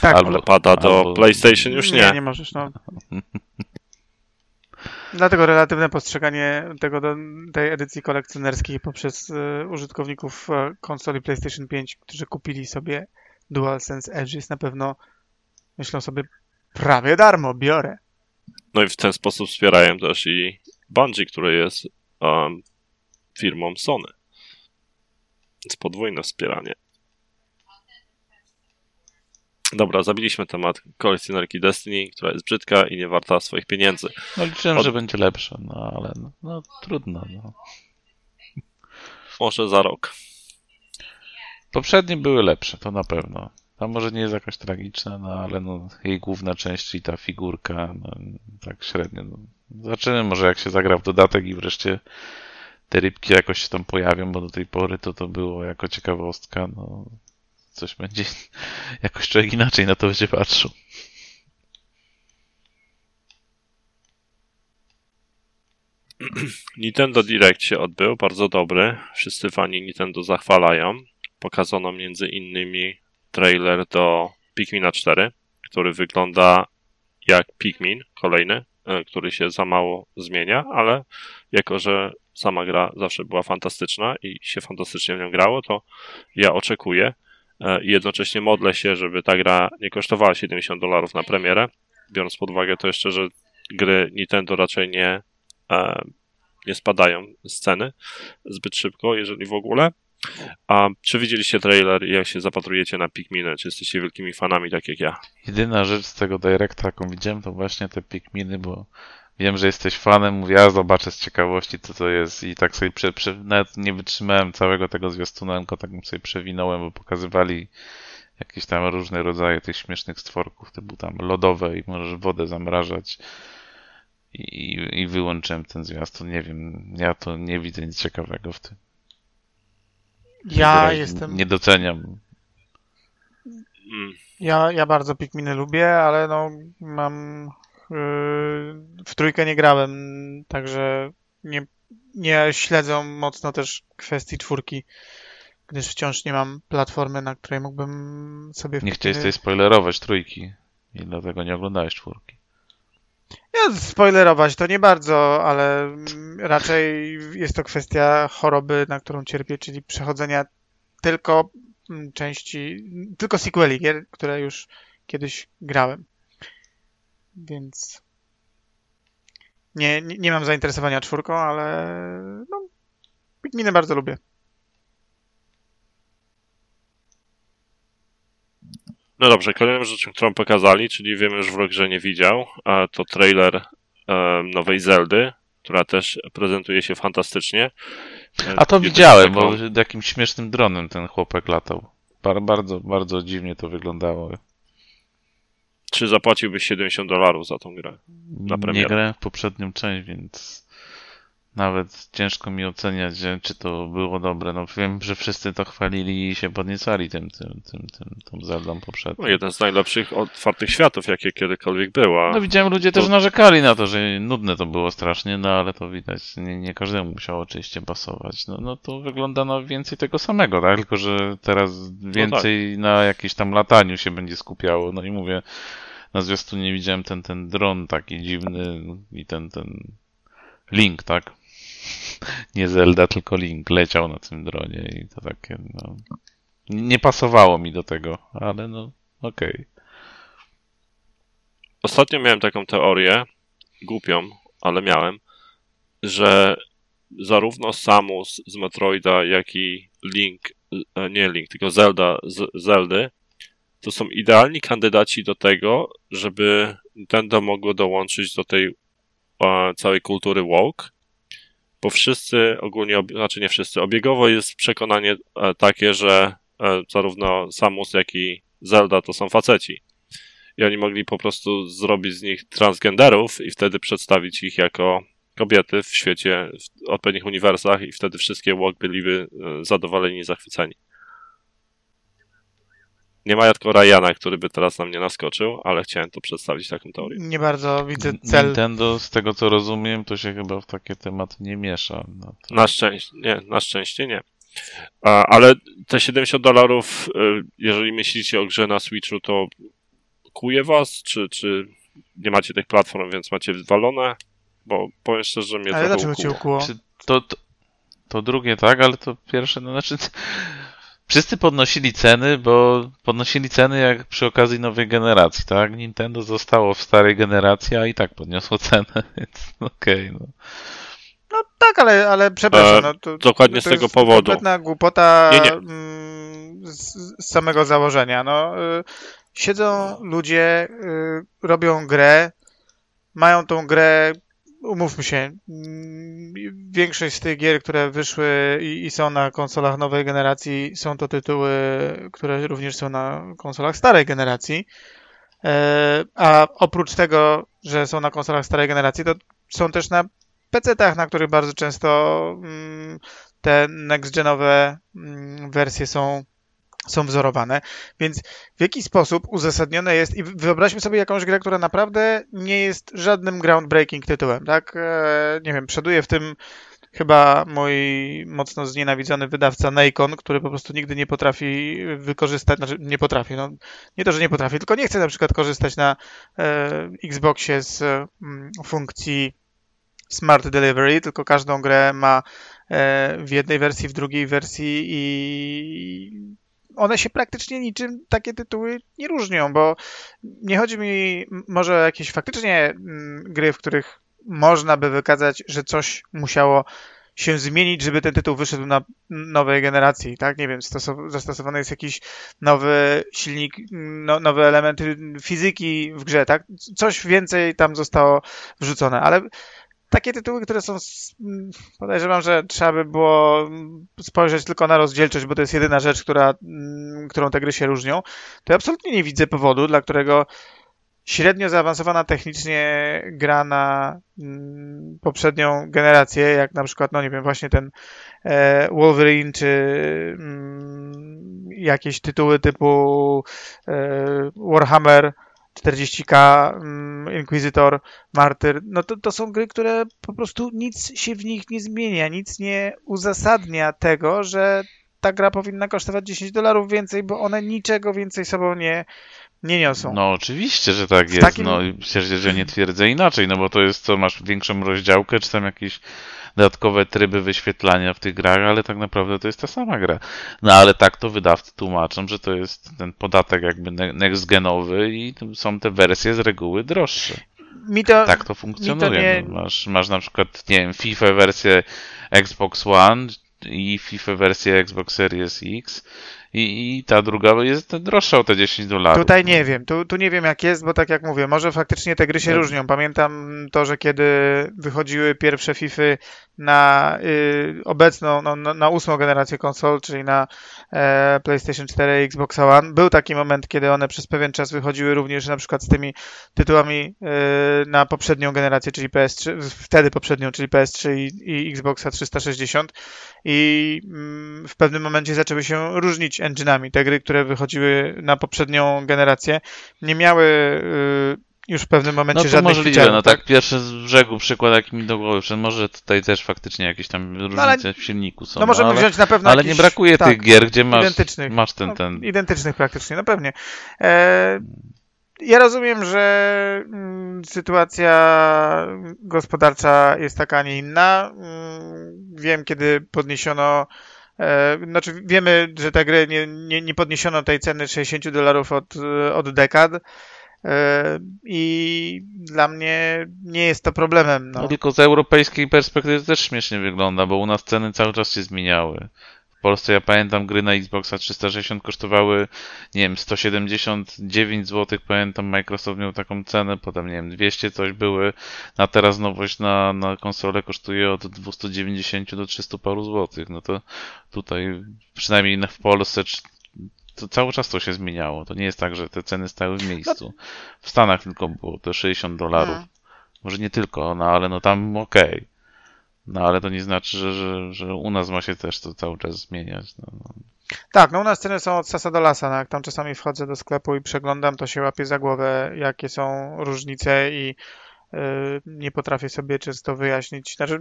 Tak, Albo- ale pada do albo- PlayStation już nie, nie. nie możesz, no. Dlatego relatywne postrzeganie tego do, tej edycji kolekcjonerskiej poprzez e, użytkowników e, konsoli PlayStation 5, którzy kupili sobie DualSense Edge jest na pewno, myślą sobie, prawie darmo, biorę. No i w ten sposób wspierają też i Bungie, który jest um, firmą Sony. Więc podwójne wspieranie. Dobra, zabiliśmy temat kolekcjonerki Destiny, która jest brzydka i nie warta swoich pieniędzy. No liczyłem, Od- że będzie lepsze, no ale no, no trudno, no. Może za rok. Poprzednie były lepsze, to na pewno. Tam może nie jest jakaś tragiczna, no ale no, jej główna część i ta figurka, no, tak średnio. No. Zobaczymy może jak się zagra w dodatek i wreszcie te rybki jakoś się tam pojawią, bo do tej pory to to było jako ciekawostka, no coś będzie, jakoś człowiek inaczej na to będzie patrzył. Nintendo Direct się odbył, bardzo dobry. Wszyscy fani Nintendo zachwalają. Pokazano między innymi trailer do Pikmina 4, który wygląda jak Pikmin, kolejny, który się za mało zmienia, ale jako, że sama gra zawsze była fantastyczna i się fantastycznie w nią grało, to ja oczekuję. e, i jednocześnie modlę się, żeby ta gra nie kosztowała 70 dolarów na premierę, biorąc pod uwagę to jeszcze, że gry Nintendo raczej nie, e, nie spadają z ceny zbyt szybko, jeżeli w ogóle. A czy widzieliście trailer i jak się zapatrujecie na Pikminy? Czy jesteście wielkimi fanami, tak jak ja? Jedyna rzecz z tego Directa, jaką widziałem, to właśnie te Pikminy, bo wiem, że jesteś fanem, mówię, ja zobaczę z ciekawości, co to jest i tak sobie prze, prze, nawet nie wytrzymałem całego tego zwiastuna, tylko tak sobie przewinąłem, bo pokazywali jakieś tam różne rodzaje tych śmiesznych stworków, typu tam lodowe i możesz wodę zamrażać i, i wyłączyłem ten zwiastun, nie wiem, ja to nie widzę nic ciekawego w tym. Ja jestem. Nie doceniam. Mm. Ja, ja bardzo Pikminy lubię, ale no mam. Yy, w trójkę nie grałem, także nie, nie śledzę mocno też kwestii czwórki, gdyż wciąż nie mam platformy, na której mógłbym sobie. Nie chciałeś tutaj spoilerować trójki i dlatego nie oglądałeś czwórki. Ja spoilerować to nie bardzo, ale raczej jest to kwestia choroby, na którą cierpię, czyli przechodzenia tylko mm, części, tylko sequeli gier, które już kiedyś grałem. Więc nie, nie, nie mam zainteresowania czwórką, ale no, Pikminy bardzo lubię. No dobrze, kolejną rzeczą, którą pokazali, czyli wiemy już w grze nie widział, a to trailer e, nowej Zeldy, która też prezentuje się fantastycznie. A to widziałem, bo jakimś śmiesznym dronem ten chłopak latał. Bar, bardzo, bardzo dziwnie to wyglądało. Czy zapłaciłbyś 70 dolarów za tą grę? Na Nie premierę. grałem w poprzednią część, więc nawet ciężko mi oceniać, czy to było dobre. No wiem, że wszyscy to chwalili i się podniecali tym, tym, tym, tym tą Zeldą poprzednią. No, jeden z najlepszych otwartych światów, jakie kiedykolwiek było. No widziałem, ludzie też to- narzekali na to, że nudne to było strasznie, no ale to widać, nie, nie każdemu musiało oczywiście pasować. No, no to wygląda na więcej tego samego, tak? Tylko, że teraz więcej na jakimś tam lataniu się będzie skupiało. No i mówię, na zwiastunie widziałem ten, ten dron taki dziwny i ten, ten Link, tak? Nie Zelda, tylko Link leciał na tym dronie i to takie, no... Nie pasowało mi do tego, ale no, okej. Ostatnio miałem taką teorię, głupią, ale miałem, że zarówno Samus z Metroida, jak i Link, e, nie Link, tylko Zelda z Zeldy, to są idealni kandydaci do tego, żeby Nintendo mogło dołączyć do tej e, całej kultury woke, bo wszyscy ogólnie, znaczy nie wszyscy, obiegowo jest przekonanie e, takie, że e, zarówno Samus, jak i Zelda to są faceci i oni mogli po prostu zrobić z nich transgenderów i wtedy przedstawić ich jako kobiety w świecie, w odpowiednich uniwersach i wtedy wszystkie walk byliby e, zadowoleni i zachwyceni. Nie ma tylko Ryana, który by teraz na mnie naskoczył, ale chciałem to przedstawić taką teorię. Nie bardzo widzę cel. Nintendo, z tego co rozumiem, to się chyba w takie tematy nie miesza. No to... Na szczęście, nie, na szczęście nie. A, ale te 70 dolarów, y, jeżeli myślicie o grze na Switchu, to kuje was, czy, czy nie macie tych platform, więc macie wywalone? Bo powiem szczerze, że mnie Ale trochę dlaczego cię ukuło. ukuło? Czy to, to, to drugie tak, ale to pierwsze, no znaczy wszyscy podnosili ceny, bo podnosili ceny jak przy okazji nowej generacji, tak? Nintendo zostało w starej generacji, a i tak podniosło cenę, więc okej, no. No tak, ale, ale przepraszam. E, no, to, dokładnie to z tego jest powodu. Kompletna głupota Nie, nie. mm, Z, z samego założenia. No, y, siedzą ludzie, y, robią grę, mają tą grę, umówmy się, mm, większość z tych gier, które wyszły i, i są na konsolach nowej generacji, są to tytuły, które również są na konsolach starej generacji. E, A oprócz tego, że są na konsolach starej generacji, to są też na PC-tach, na których bardzo często mm, te next-genowe mm, wersje są, są wzorowane. Więc w jaki sposób uzasadnione jest, i wyobraźmy sobie jakąś grę, która naprawdę nie jest żadnym groundbreaking tytułem, tak? E, nie wiem, przoduje w tym chyba mój mocno znienawidzony wydawca Nacon, który po prostu nigdy nie potrafi wykorzystać, znaczy nie potrafi, no nie to, że nie potrafi, tylko nie chce na przykład korzystać na e, Xboxie z mm, funkcji Smart Delivery, tylko każdą grę ma e, w jednej wersji, w drugiej wersji i one się praktycznie niczym takie tytuły nie różnią, bo nie chodzi mi może o jakieś faktycznie mm, gry, w których można by wykazać, że coś musiało się zmienić, żeby ten tytuł wyszedł na nowej generacji, tak? Nie wiem, zastosowany jest jakiś nowy silnik, no, nowe elementy fizyki w grze, tak? Coś więcej tam zostało wrzucone, ale takie tytuły, które są, podejrzewam, że trzeba by było spojrzeć tylko na rozdzielczość, bo to jest jedyna rzecz, która, którą te gry się różnią, to ja absolutnie nie widzę powodu, dla którego średnio zaawansowana technicznie gra na poprzednią generację, jak na przykład, no nie wiem, właśnie ten e, Wolverine, czy jakieś tytuły typu e, Warhammer 40k, mm, Inquisitor, Martyr, no to, to są gry, które po prostu nic się w nich nie zmienia, nic nie uzasadnia tego, że ta gra powinna kosztować 10 dolarów więcej, bo one niczego więcej sobą nie, nie niosą. No oczywiście, że tak W jest. takim- No przecież że nie twierdzę inaczej, no bo to jest co, masz większą rozdziałkę, czy tam jakieś dodatkowe tryby wyświetlania w tych grach, ale tak naprawdę to jest ta sama gra. No ale tak to wydawcy tłumaczą, że to jest ten podatek jakby ne- next genowy i to są te wersje z reguły droższe. To, Tak to funkcjonuje. nie- No, masz, masz na przykład, nie wiem, FIFA wersję Xbox One i FIFA wersję Xbox Series X i, i ta druga jest droższa o te 10 dolarów. Tutaj nie wiem, tu, tu nie wiem jak jest, bo tak jak mówię, może faktycznie te gry się No. różnią. Pamiętam to, że kiedy wychodziły pierwsze FIFA na y, obecną, no, na, na ósmą generację konsol, czyli na e, PlayStation 4 i Xbox One, był taki moment, kiedy one przez pewien czas wychodziły również na przykład z tymi tytułami y, na poprzednią generację, czyli PS3, wtedy poprzednią, czyli PS3 i, i Xboxa 360 i mm, w pewnym momencie zaczęły się różnić engine'ami. Te gry, które wychodziły na poprzednią generację, nie miały y, już w pewnym No momencie to żadnych możliwe, feature'ów, no tak pierwszy z brzegu przykład jaki mi do głowy przyszedł, może tutaj też faktycznie jakieś tam różnice ale- w silniku są, No możemy ale, wziąć na pewno ale jakiś, nie brakuje tak, tych gier, gdzie masz, identycznych. masz ten, no, ten, Identycznych praktycznie, no pewnie. E, ja rozumiem, że mm, sytuacja gospodarcza jest taka, a nie inna. Mm, wiem, kiedy podniesiono znaczy wiemy, że te gry nie, nie, nie podniesiono tej ceny 60 dolarów od, od dekad e, i dla mnie nie jest to problemem. No. No. tylko z europejskiej perspektywy też śmiesznie wygląda, bo u nas ceny cały czas się zmieniały. W Polsce ja pamiętam gry na Xboxa 360 kosztowały, nie wiem, 179 zł, pamiętam Microsoft miał taką cenę, potem nie wiem, 200 coś były, a teraz nowość na, na konsolę kosztuje od 290 do 300 paru złotych. No to tutaj przynajmniej na- w Polsce to cały czas to się zmieniało. To nie jest tak, że te ceny stały w miejscu. W Stanach tylko było to 60 dolarów. Mm. Może nie tylko, no ale no tam okej. No ale to nie znaczy, że, że, że u nas ma się też to cały czas zmieniać. No, no. Tak, no u nas ceny są od sasa do lasa. No jak tam czasami wchodzę do sklepu i przeglądam, to się łapię za głowę, jakie są różnice i y, nie potrafię sobie często wyjaśnić. Znaczy,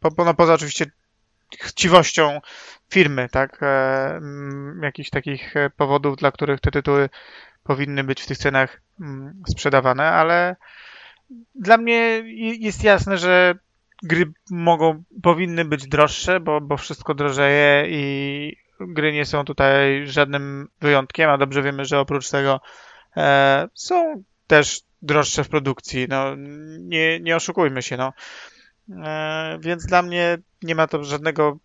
po, no poza oczywiście chciwością firmy, tak? E, jakichś takich e, powodów, dla których te tytuły powinny być w tych cenach mm, sprzedawane, ale dla mnie jest jasne, że gry mogą, powinny być droższe, bo, bo wszystko drożeje i gry nie są tutaj żadnym wyjątkiem, a dobrze wiemy, że oprócz tego e, są też droższe w produkcji. No, nie, nie oszukujmy się, no. E, więc dla mnie nie ma to żadnego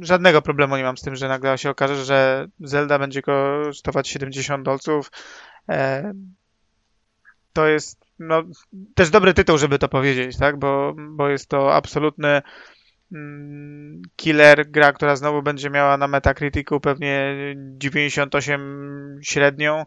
żadnego problemu nie mam z tym, że nagle się okaże, że Zelda będzie kosztować 70 dolców. To jest no, też dobry tytuł, żeby to powiedzieć, tak? Bo, bo jest to absolutny mm, killer, gra, która znowu będzie miała na Metacriticu pewnie 98 średnią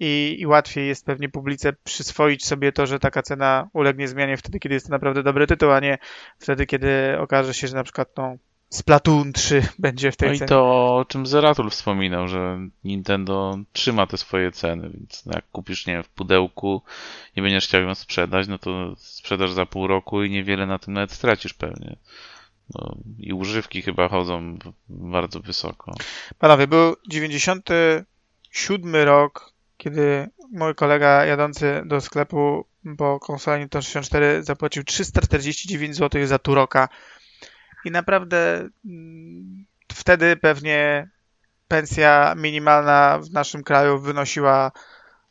i, i łatwiej jest pewnie publice przyswoić sobie to, że taka cena ulegnie zmianie wtedy, kiedy jest to naprawdę dobry tytuł, a nie wtedy, kiedy okaże się, że na przykład no, Splatoon 3 będzie w tej no i cenie. to o czym Zeratul wspominał, że Nintendo trzyma te swoje ceny, więc jak kupisz, nie wiem, w pudełku i będziesz chciał ją sprzedać, no to sprzedasz za pół roku i niewiele na tym nawet stracisz pewnie. No, I używki chyba chodzą bardzo wysoko. Panowie, był 97 rok, kiedy mój kolega jadący do sklepu po konsolę Nintendo 64 zapłacił 349 zł za Turoka. I naprawdę mm, wtedy pewnie pensja minimalna w naszym kraju wynosiła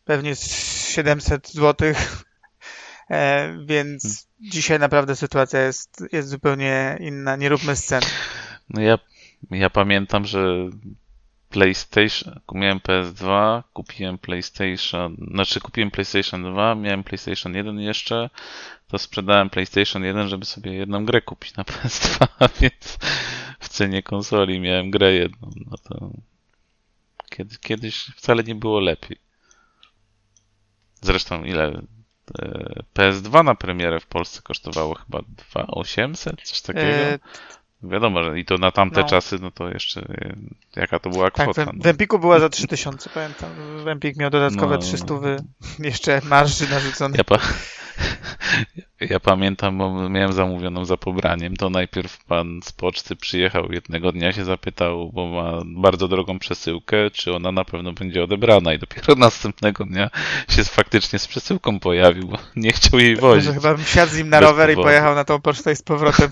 pewnie z 700 zł, e, więc dzisiaj naprawdę sytuacja jest, jest zupełnie inna. Nie róbmy scen. No ja, ja pamiętam, że PlayStation, miałem PS2, kupiłem PlayStation, znaczy kupiłem PlayStation 2, miałem PlayStation 1 jeszcze, to sprzedałem PlayStation 1, żeby sobie jedną grę kupić na PS2, więc w cenie konsoli miałem grę jedną, no to kiedy, kiedyś wcale nie było lepiej. Zresztą ile e, PS2 na premierę w Polsce kosztowało chyba 2800, coś takiego. Wiadomo, że i to na tamte No. czasy, no to jeszcze e, jaka to była tak, kwota. w, no. Empiku była za 3000, pamiętam. W Empik miał dodatkowe No. 300 jeszcze marży narzucone. Ja, pa... ja pamiętam, bo miałem zamówioną za pobraniem, to najpierw pan z poczty przyjechał jednego dnia, się zapytał, bo ma bardzo drogą przesyłkę, czy ona na pewno będzie odebrana i dopiero następnego dnia się faktycznie z przesyłką pojawił, bo nie chciał jej wozić. Chyba bym siadł z nim na Bez rower i powodu. pojechał na tą pocztę i z powrotem.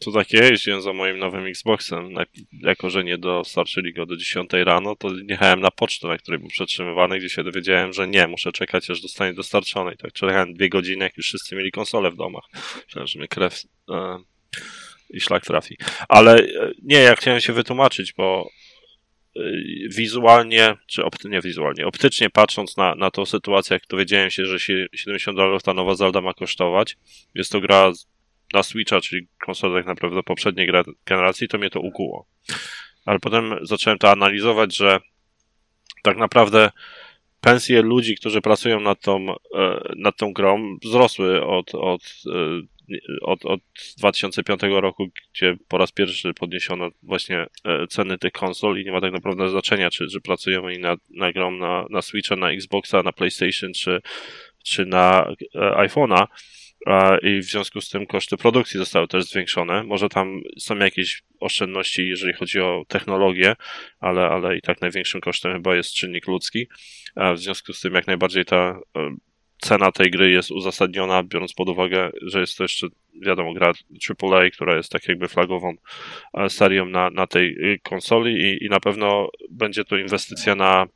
To takie jeździłem za moim nowym Xboxem. Jako, że nie dostarczyli go do 10 rano, to jechałem na pocztę, na której był przetrzymywany, gdzie się dowiedziałem, że nie, muszę czekać, aż dostanie dostarczony. I tak czekałem dwie godziny, jak już wszyscy mieli konsole w domach. Myślałem, że mnie krew e, i szlak trafi. Ale e, nie, ja chciałem się wytłumaczyć, bo wizualnie, czy opt, nie wizualnie, optycznie patrząc na, na tą sytuację, jak dowiedziałem się, że się 70 dolarów ta nowa Zelda ma kosztować, jest to gra na Switcha, czyli konsolę tak naprawdę poprzedniej generacji, to mnie to ukuło. Ale potem zacząłem to analizować, że tak naprawdę pensje ludzi, którzy pracują nad tą, e, nad tą grą, wzrosły od, od, e, od, od 2005 roku, gdzie po raz pierwszy podniesiono właśnie e, ceny tych konsol i nie ma tak naprawdę znaczenia, czy, czy pracują oni nad, nad grą na, na Switcha, na Xboxa, na PlayStation, czy, czy na e, iPhone'a. I w związku z tym koszty produkcji zostały też zwiększone. Może tam są jakieś oszczędności, jeżeli chodzi o technologię, ale, ale i tak największym kosztem chyba jest czynnik ludzki. W związku z tym jak najbardziej ta e, cena tej gry jest uzasadniona, biorąc pod uwagę, że jest to jeszcze, wiadomo, gra AAA, która jest tak jakby flagową e, serią na, na tej y, konsoli i, i na pewno będzie to inwestycja na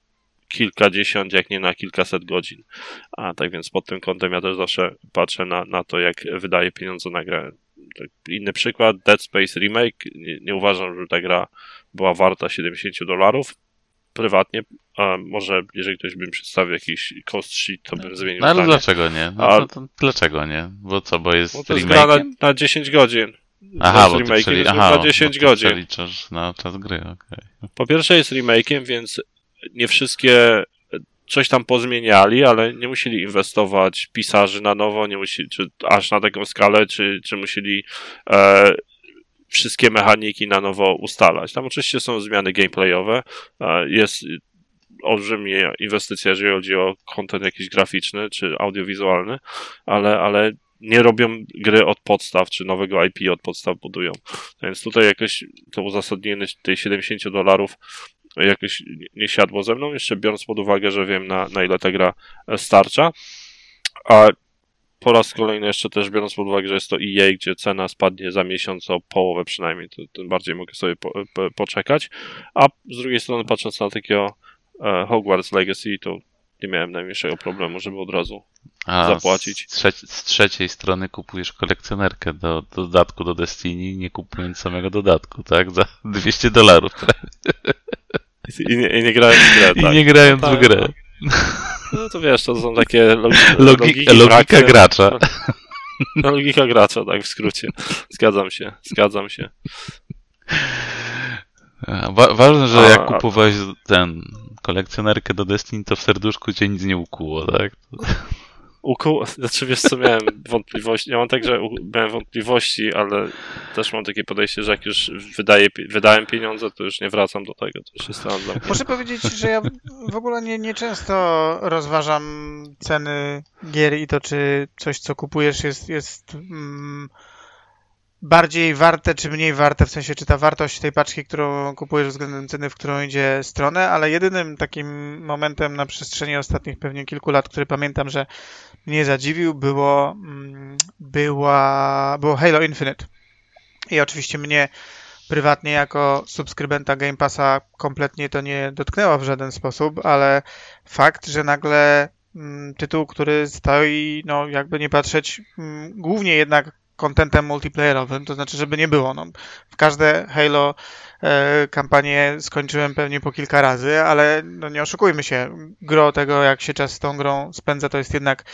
kilkadziesiąt, jak nie na kilkaset godzin. A tak więc pod tym kątem ja też zawsze patrzę na, na to, jak wydaje pieniądze na grę. Tak, Inny przykład, Dead Space Remake. Nie, nie uważam, że ta gra była warta 70 dolarów. Prywatnie, a może jeżeli ktoś by mi przedstawił jakiś cost sheet, to bym zmienił No ale zdanie. dlaczego nie? No A- to, to, dlaczego nie? Bo co, bo jest Bo to jest gra na, na 10 godzin. Aha, bo ty, remake'iem przeli... jest Aha, na bo 10 ty godzin. przeliczasz na czas gry, okej. Po pierwsze jest remake'iem, więc nie wszystkie coś tam pozmieniali, ale nie musieli inwestować pisarzy na nowo, nie musieli, czy aż na taką skalę, czy, czy musieli e, wszystkie mechaniki na nowo ustalać. Tam oczywiście są zmiany gameplayowe, e, jest olbrzymia inwestycja, jeżeli chodzi o content jakiś graficzny, czy audiowizualny, ale, ale nie robią gry od podstaw, czy nowego IP od podstaw budują. Więc tutaj jakoś to uzasadnienie tej 70 dolarów jakoś nie- nie siadło ze mną, jeszcze biorąc pod uwagę, że wiem na, na ile ta gra e, starcza. A po raz kolejny jeszcze też biorąc pod uwagę, że jest to EA, gdzie cena spadnie za miesiąc o połowę przynajmniej, to tym bardziej mogę sobie po, po, poczekać. A z drugiej strony patrząc na takiego e, Hogwarts Legacy, to nie miałem najmniejszego problemu, żeby od razu A Zapłacić. Z, trzeci, z trzeciej strony kupujesz kolekcjonerkę do, do dodatku do Destiny, nie kupując samego dodatku, tak? Za 200 dolarów. i nie, i nie grałem w grę, I tak. nie grając tak, w grę. No to wiesz, to są takie logi, Logi, logiki, logika gracza. No, logika gracza, tak w skrócie. Zgadzam się, zgadzam się. Wa ważne, że jak kupowałeś ten kolekcjonerkę do Destiny, to w serduszku cię nic nie ukuło, tak? Uku... Znaczy wiesz co, miałem wątpliwości, ja mam tak, że u- miałem wątpliwości, ale też mam takie podejście, że jak już wydaję, wydałem pieniądze, to już nie wracam do tego, to już jest dla. Muszę powiedzieć, że ja w ogóle nie, nie często rozważam ceny gier i to, czy coś, co kupujesz, jest, jest mm, bardziej warte czy mniej warte, w sensie czy ta wartość tej paczki, którą kupujesz względem ceny, w którą idzie stronę, ale jedynym takim momentem na przestrzeni ostatnich pewnie kilku lat, który pamiętam, że mnie zadziwił, było, mm, była, było Halo Infinite. I oczywiście mnie prywatnie jako subskrybenta Game Passa kompletnie to nie dotknęło w żaden sposób, ale fakt, że nagle mm, tytuł, który stoi, no jakby nie patrzeć, mm, głównie jednak kontentem multiplayerowym, to znaczy, żeby nie było. No, w każde Halo e, kampanię skończyłem pewnie po kilka razy, ale no, nie oszukujmy się, gro tego, jak się czas z tą grą spędza, to jest jednak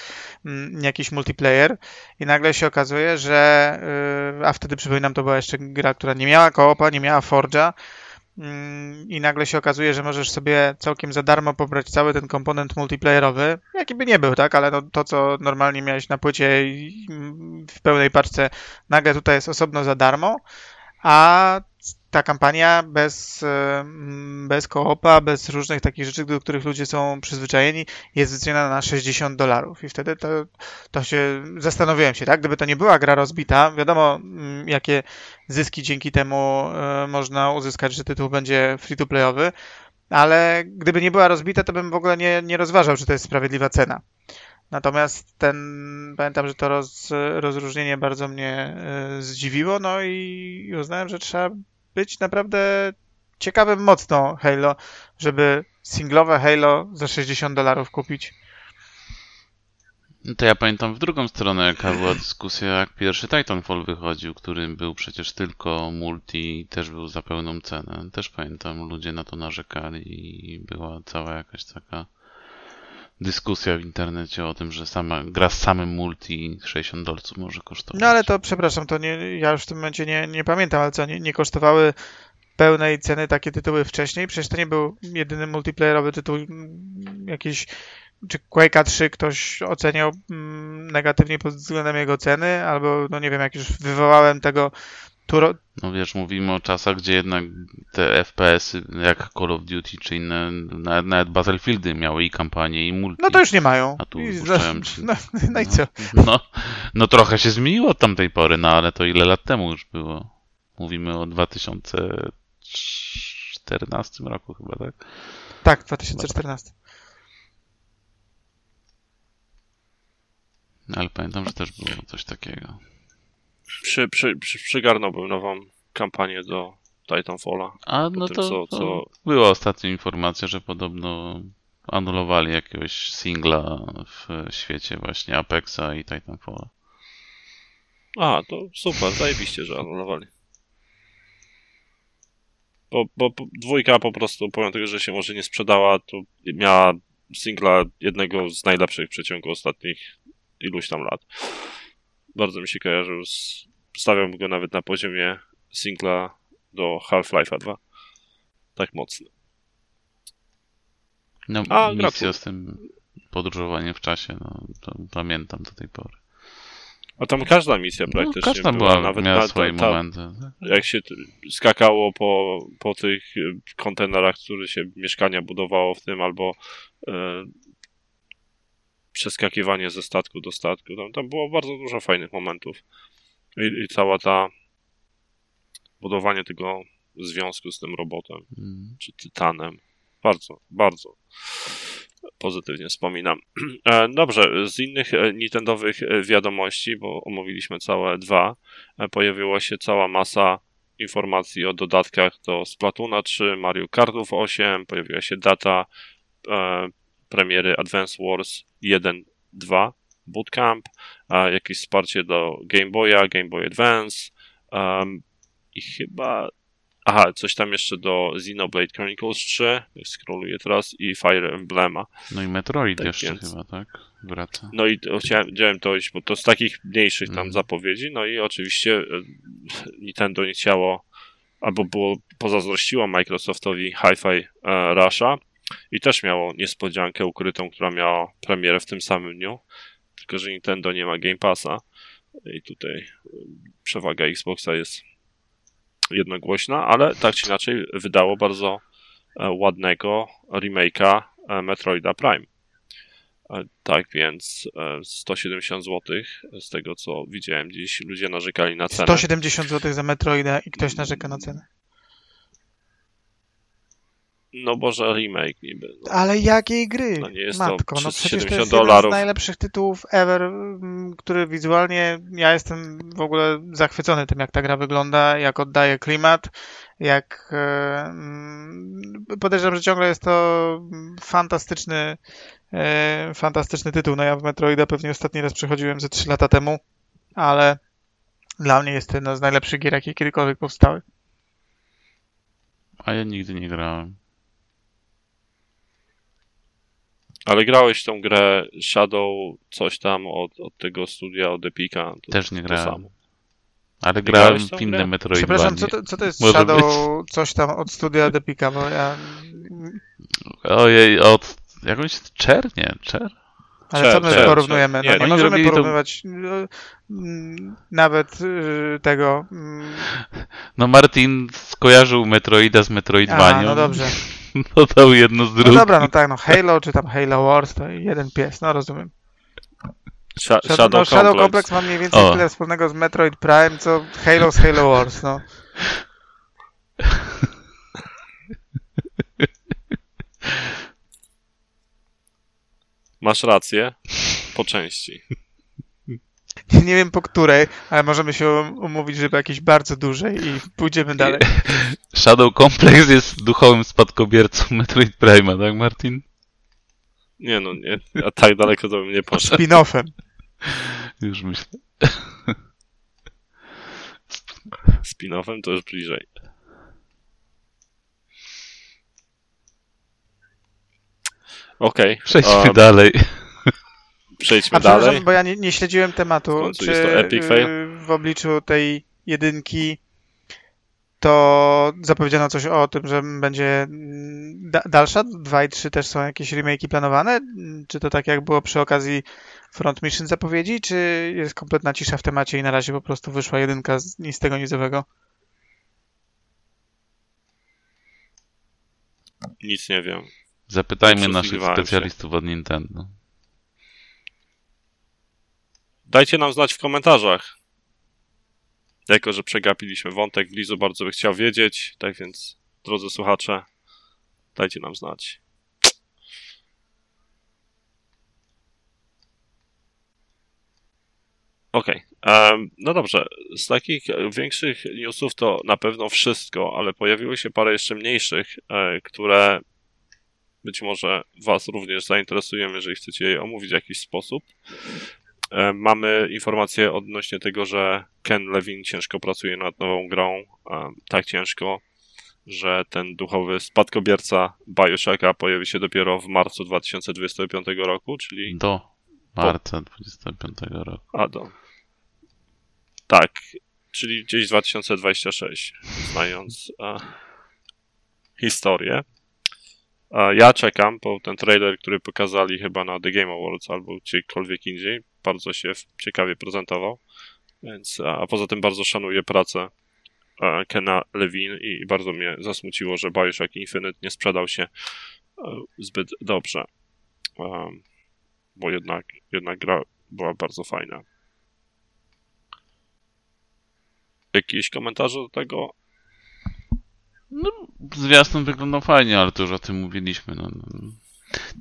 mm, jakiś multiplayer i nagle się okazuje, że e, a wtedy przypominam, to była jeszcze gra, która nie miała koopa, nie miała Forge'a, i nagle się okazuje, że możesz sobie całkiem za darmo pobrać cały ten komponent multiplayerowy, jaki by nie był, tak, ale no, to, co normalnie miałeś na płycie mm, w pełnej paczce, nagle tutaj jest osobno za darmo, a ta kampania bez, bez koopa, bez różnych takich rzeczy, do których ludzie są przyzwyczajeni, jest wyceniona na 60 dolarów. I wtedy to, to się zastanowiłem się, tak? Gdyby to nie była gra rozbita, wiadomo, mm, jakie zyski dzięki temu e, można uzyskać, że tytuł będzie free-to-playowy, ale gdyby nie była rozbita, to bym w ogóle nie, nie rozważał, czy to jest sprawiedliwa cena. Natomiast ten, pamiętam, że to roz, rozróżnienie bardzo mnie e, zdziwiło, no i uznałem, że trzeba być naprawdę ciekawym mocno Halo, żeby singlowe Halo za 60 dolarów kupić. No to ja pamiętam w drugą stronę, jaka była dyskusja, jak pierwszy Titanfall wychodził, który był przecież tylko multi i też był za pełną cenę. Też pamiętam, ludzie na to narzekali i była cała jakaś taka dyskusja w internecie o tym, że sama gra z samym multi 60 dolców może kosztować. No ale to przepraszam, to nie, ja już w tym momencie nie, nie pamiętam, ale co, nie, nie kosztowały pełnej ceny takie tytuły wcześniej? Przecież to nie był jedyny multiplayerowy tytuł jakiś czy Quake'a 3 ktoś oceniał negatywnie pod względem jego ceny, albo no nie wiem, jak już wywołałem tego Turo... No wiesz, mówimy o czasach, gdzie jednak te FPS-y, jak Call of Duty czy inne, nawet, nawet Battlefieldy miały i kampanię, i multi. No to już nie mają. A tu I, wypuszczałem no, no i co? No, no trochę się zmieniło od tamtej pory, no ale to ile lat temu już było? Mówimy o 2014 roku chyba, tak? Tak, 2014. Ale pamiętam, że też było coś takiego przy, przy, przy, przygarnąłbym nową kampanię do Titanfalla. A no tym, to, co, co... to była ostatnia informacja, że podobno anulowali jakiegoś singla w świecie właśnie Apexa i Titanfalla. A, to super, zajebiście, że anulowali. Bo, bo dwójka po prostu, pomimo tego, że się może nie sprzedała, to miała singla jednego z najlepszych w przeciągu ostatnich iluś tam lat bardzo mi się kojarzył. Z, stawiam go nawet na poziomie singla do Half-Life'a 2. Tak mocny. No, A, misja z tym podróżowaniem w czasie, no, to pamiętam do tej pory. A tam każda misja no, praktycznie no, każda była, była nawet miała ta, swoje ta, momenty. Tak? Jak się skakało po, po tych kontenerach, które się mieszkania budowało w tym, albo e, przeskakiwanie ze statku do statku. Tam, tam było bardzo dużo fajnych momentów. I, i cała ta budowanie tego związku z tym robotem, mm. czy tytanem. Bardzo, bardzo pozytywnie wspominam. E, dobrze, z innych e, Nintendowych e, wiadomości, bo omówiliśmy całe dwa, pojawiła się cała masa informacji o dodatkach do Splatoona 3, Mario Kartów 8, pojawiła się data premiery Advance Wars 1, 2, Bootcamp, jakieś wsparcie do Game Boya, Game Boy Advance um, i chyba Aha, coś tam jeszcze do Xenoblade Chronicles 3, scrolluję teraz, i Fire Emblema. No i Metroid tak jeszcze więc... chyba, tak? Wraca. No i chciałem, chciałem to iść, bo to z takich mniejszych tam mm. zapowiedzi, no i oczywiście e, Nintendo nie chciało, albo było, pozazdrościło Microsoftowi Hi-Fi uh, Rusha, i też miało niespodziankę ukrytą, która miała premierę w tym samym dniu. Tylko, że Nintendo nie ma Game Passa. I tutaj y, przewaga Xboxa jest jednogłośna, ale tak czy inaczej wydało bardzo e, ładnego remake'a e, Metroida Prime. E, Tak więc e, 170 zł, z tego co widziałem dziś, ludzie narzekali na cenę. 170 zł za Metroida i ktoś narzeka na cenę. No może remake niby. No. Ale jakiej gry? No nie jest to Matko, no przez przecież to 70 jest jeden dolarów. z najlepszych tytułów ever, mm, który wizualnie, ja jestem w ogóle zachwycony tym, jak ta gra wygląda, jak oddaje klimat, jak e, mm, podejrzewam, że ciągle jest to fantastyczny e, fantastyczny tytuł. No ja w Metroida pewnie ostatni raz przechodziłem ze 3 lata temu, ale dla mnie jest to jedna z najlepszych gier, jakie kiedykolwiek powstały. A ja nigdy nie grałem. Ale grałeś w tą grę Shadow, coś tam od, od tego studia, od Epica. To, Też nie to grałem. samo. Ale grałem w inne grę? Metroidvanie. Przepraszam, co to, co to jest Może Shadow, być. coś tam od studia Depika, bo ja... Ojej, od... Jakąś Czer? Nie, Czer? Ale Czer, co my czer, porównujemy? czer. No, Nie, nie oni możemy robili to- porównywać y, nawet y, tego... mm, No Martin skojarzył Metroida z Metroidvanią. A, no dobrze. Dodał jedno z No drugim. dobra, no tak, no Halo czy tam Halo Wars to jeden pies, no rozumiem. Sha- Shadow, Shadow, no, Shadow Complex. Complex ma mniej więcej O. tyle wspólnego z Metroid Prime, co Halo z Halo Wars, no. Masz rację, po części. Nie wiem po której, ale możemy się umówić, żeby jakieś bardzo dużej i pójdziemy dalej. Shadow Complex jest duchowym spadkobiercą Metroid Prime'a, tak Martin? Nie no, nie, a tak daleko to bym nie poszedł. Spin-offem. Już myślę. Spin-offem to już bliżej. Okej, Przejdźmy um, dalej. Przejdźmy A dalej. bo ja nie, nie śledziłem tematu, czy jest to epic fail? y, w obliczu tej jedynki to zapowiedziano coś o tym, że będzie mm, da dalsza? 2 i 3 też są jakieś remake'i planowane? Mm, Czy to tak jak było przy okazji Front Mission zapowiedzi, czy jest kompletna cisza w temacie i na razie po prostu wyszła jedynka z nic tego nizowego? Nic nie wiem. Zapytajmy naszych Przysłuchiwałem się. specjalistów od Nintendo. Dajcie nam znać w komentarzach. Jako, że przegapiliśmy wątek, Blizu bardzo by chciał wiedzieć, tak więc, drodzy słuchacze, dajcie nam znać. Okej, em, no dobrze. Z takich większych newsów to na pewno wszystko, ale pojawiło się parę jeszcze mniejszych, e, które być może Was również zainteresują, jeżeli chcecie je omówić w jakiś sposób. E, Mamy informację odnośnie tego, że Ken Levin ciężko pracuje nad nową grą. e, Tak ciężko, że ten duchowy spadkobierca Bioshocka pojawi się dopiero w marcu 2025 roku, czyli Do marca 25 roku. a do. Tak, czyli gdzieś 2026, znając e, historię. E, ja czekam po ten trailer, który pokazali chyba na The Game Awards albo gdziekolwiek indziej. Bardzo się ciekawie prezentował. Więc, a, poza tym bardzo szanuję pracę e, Kena Levine i, bardzo mnie zasmuciło, że Bioshock Infinite nie sprzedał się e, zbyt dobrze. Em, bo jednak, jednak gra była bardzo fajna. Jakieś komentarze do tego? No, zwiastun wyglądał fajnie, ale to już o tym mówiliśmy. No, no.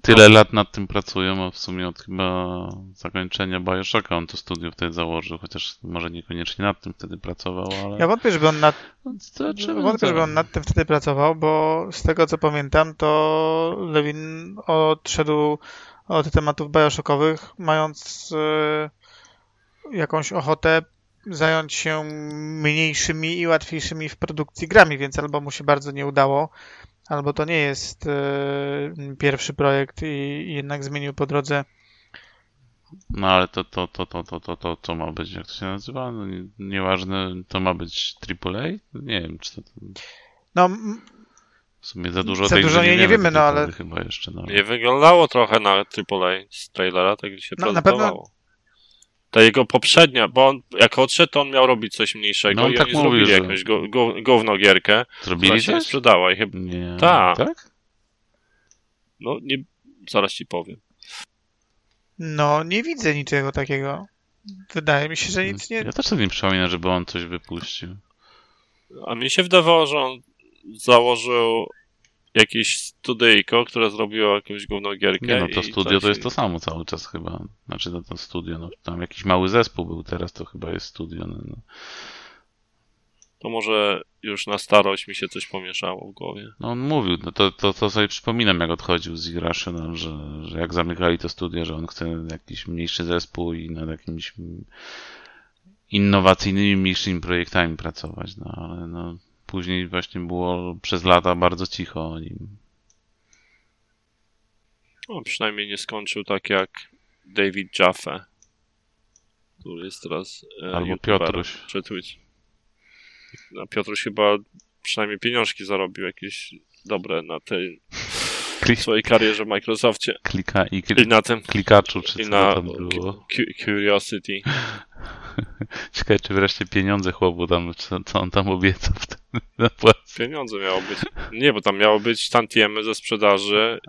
Tyle lat nad tym pracują, a w sumie od chyba zakończenia Bioshocka on to studio wtedy założył, chociaż może niekoniecznie nad tym wtedy pracował, ale... Ja wątpię, żeby on nad Wątpię, żeby on nad tym wtedy pracował, bo z tego co pamiętam, to Lewin odszedł od tematów bioshockowych, mając e, jakąś ochotę zająć się mniejszymi i łatwiejszymi w produkcji grami, więc albo mu się bardzo nie udało, albo to nie jest e, pierwszy projekt i, i jednak zmienił po drodze. No ale to, to, to, to, to, to, to, co ma być, jak to się nazywa? No, nie, nieważne, to ma być AAA? Nie wiem, czy to, to No, w sumie za dużo Za tej dużo grze nie- nie wiemy, no, ale- Chyba jeszcze, no. Nie wyglądało trochę na AAA z trailera, tak jak się No, na prezentowało. Ta jego poprzednia, bo on, jak odszedł, to on miał robić coś mniejszego No, on i tak oni mówił, zrobili że- jakąś go, go, gównogierkę, która Zrobili się nie sprzedała i chyba, Nie. Tak. Tak? no nie, zaraz ci powiem. No, nie widzę niczego takiego. Wydaje mi się, że nic nie... Ja też sobie nie przypominam, żeby on coś wypuścił. A mi się wydawało, że on założył jakieś studyjko, które zrobiło jakąś główną gierkę. Nie no, to studio to jest to samo cały czas chyba. Znaczy to, to studio, no tam jakiś mały zespół był teraz, to chyba jest studio. No, no. To może już na starość mi się coś pomieszało w głowie. no on mówił, no to, to, to sobie przypominam jak odchodził z Irrational, że, że jak zamykali to studio, że on chce jakiś mniejszy zespół i nad jakimiś innowacyjnymi, mniejszymi projektami pracować, no ale no później właśnie było przez lata bardzo cicho o nim. No, przynajmniej nie skończył tak jak David Jaffe, który jest teraz e, Albo Piotruś. Czy Twitch. A Piotruś chyba przynajmniej pieniążki zarobił jakieś dobre na tej Klik, swojej karierze w Microsoftie. klika i I klik, na tym, klikaczu, czy i co na tam było. Cu- Curiosity. Ciekawe, czy wreszcie pieniądze chłopu tam, co, co on tam obiecał wtedy na płacę. Pieniądze miało być. Nie, bo tam miało być tantiemy ze sprzedaży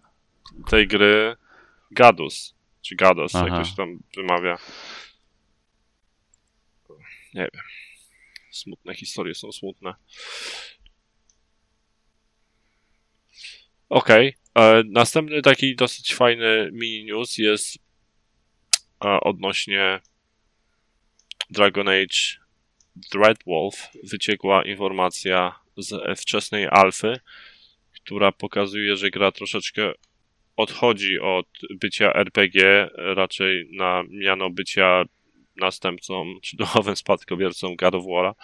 tej gry Gadus. Czy Gados, Aha. jak to się tam wymawia. Nie wiem. Smutne historie są smutne. Okej. e, Następny taki dosyć fajny mini news jest e, odnośnie Dragon Age Dreadwolf. Wyciekła informacja z wczesnej alfy, która pokazuje, że gra troszeczkę odchodzi od bycia RPG, raczej na miano bycia następcą czy duchowym spadkobiercą God of War'a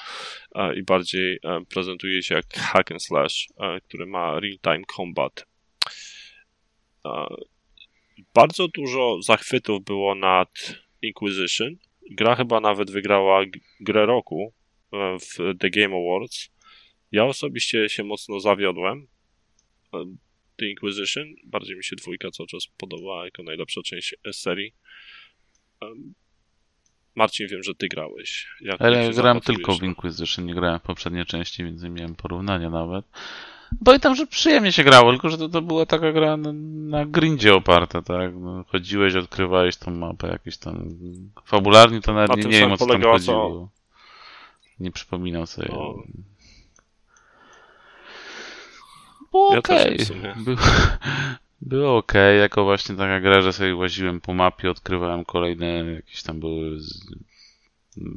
e, i bardziej e, prezentuje się jak hack and slash, e, który ma real-time combat. Bardzo dużo zachwytów było nad Inquisition. Gra chyba nawet wygrała grę roku e, w The Game Awards. Ja osobiście się mocno zawiodłem. E, The Inquisition. Bardziej mi się dwójka cały czas podobała jako najlepsza część e, serii. Em, Marcin, wiem, że ty grałeś. Jak Ale ja grałem tylko w Inquisition, nie grałem w poprzedniej części, więc nie miałem porównania nawet. Pamiętam, że przyjemnie się grało, tylko że to, to była taka gra na, na grindzie oparta, tak? No, chodziłeś, odkrywałeś tą mapę jakieś tam... Fabularnie to nawet Na nie, nie wiem, o co tam co- chodziło. Nie przypominam sobie. No. Było Ja okej. sumie. Było, okej, jako właśnie taka gra, że sobie łaziłem po mapie, odkrywałem kolejne jakieś tam były z,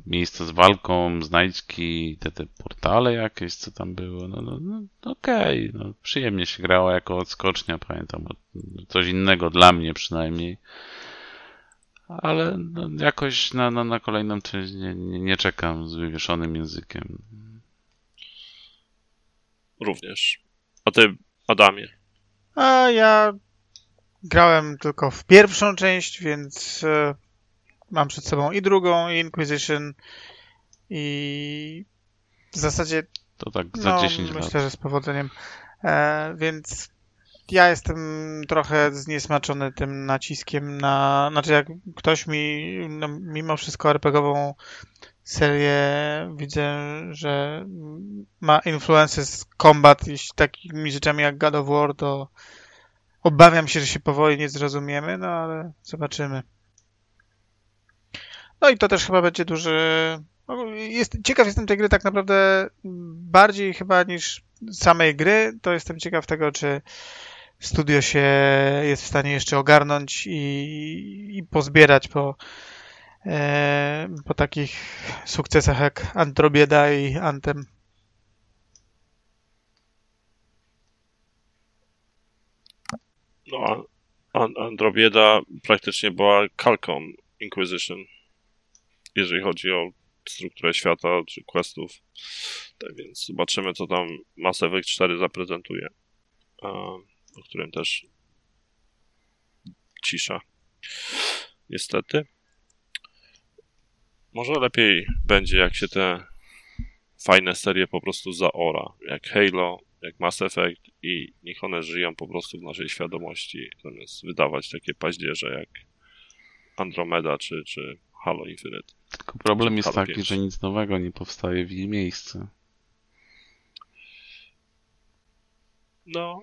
miejsca z walką, znajdźki, te, te portale jakieś, co tam było. No, no, no okej, no, przyjemnie się grało jako odskocznia, pamiętam. Coś innego dla mnie przynajmniej. Ale no, jakoś na, na, na kolejną część nie, nie, nie czekam z wywieszonym językiem. Również. A ty, Adamie? A ja grałem tylko w pierwszą część, więc e, mam przed sobą i drugą, i Inquisition, i w zasadzie To tak za no, 10 myślę, lat. że z powodzeniem. E, więc ja jestem trochę zniesmaczony tym naciskiem na... Znaczy, jak ktoś mi no, mimo wszystko RPGową serię widzę, że ma influencje z combat i takimi rzeczami jak God of War, to obawiam się, że się powoli nie zrozumiemy, no ale zobaczymy. No i to też chyba będzie duży... no, Jest, ciekaw jestem tej gry tak naprawdę bardziej chyba niż samej gry, to jestem ciekaw tego, czy studio się jest w stanie jeszcze ogarnąć i, i pozbierać po, e, po takich sukcesach jak Antrobieda i Anthem. No, Androbieda praktycznie była kalką Inquisition, jeżeli chodzi o strukturę świata czy questów. Tak więc zobaczymy, co tam Mass Effect 4 zaprezentuje, o którym też cisza. Niestety. Może lepiej będzie, jak się te fajne serie po prostu zaora, jak Halo, jak Mass Effect i niech one żyją po prostu w naszej świadomości, zamiast wydawać takie paździerze jak Andromeda czy, czy Halo Infinite. Tylko problem jest Halo taki, 5. że nic nowego nie powstaje w jej miejsce. No,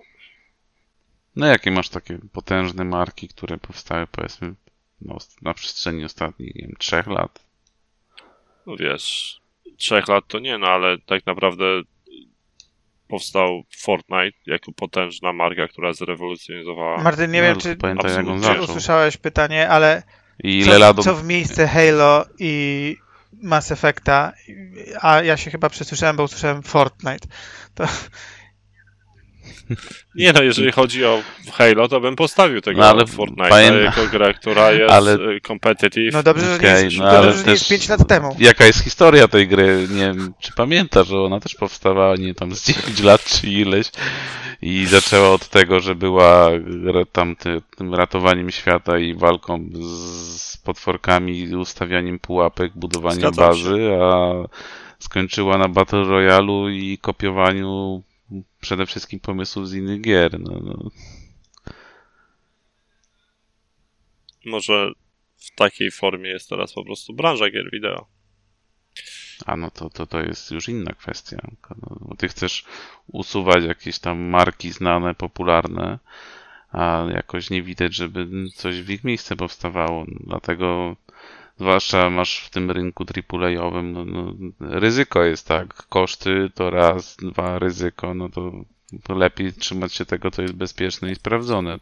No jakie masz takie potężne marki, które powstały powiedzmy no, na przestrzeni ostatnich, nie wiem, trzech lat. No wiesz, trzech lat to nie, no ale tak naprawdę powstał Fortnite jako potężna marka, która zrewolucjonizowała. Martin, nie No, wiem, czy, pamiętam, jak on absolutnie czy zaczął. usłyszałeś pytanie, ale I co, co w miejsce Halo i Mass Effecta, a ja się chyba przesłyszałem, bo usłyszałem Fortnite. To, Nie no, jeżeli chodzi o Halo, to bym postawił tego No, ale Fortnite'a pamię- jako grę, która jest Ale- ale... competitive. no dobrze, że nie Okej, jest, no dobrze, ale że nie też- jest 5 lat temu. Jaka jest historia tej gry? Nie wiem, czy pamiętasz, że ona też powstawała nie tam z 9 lat czy ileś i zaczęła od tego, że była tam ty, tym ratowaniem świata i walką z, potworkami, ustawianiem pułapek, budowaniem Zgadzam bazy, a skończyła na Battle Royale i kopiowaniu przede wszystkim pomysłów z innych gier. No, no. Może w takiej formie jest teraz po prostu branża gier wideo. A no to, to, to jest już inna kwestia. No, bo ty chcesz usuwać jakieś tam marki znane, popularne, a jakoś nie widać, żeby coś w ich miejsce powstawało. Dlatego zwłaszcza masz w tym rynku AAA-owym, no, no, ryzyko jest tak. Koszty to raz, dwa ryzyko, no to, to lepiej trzymać się tego, co jest bezpieczne i sprawdzone.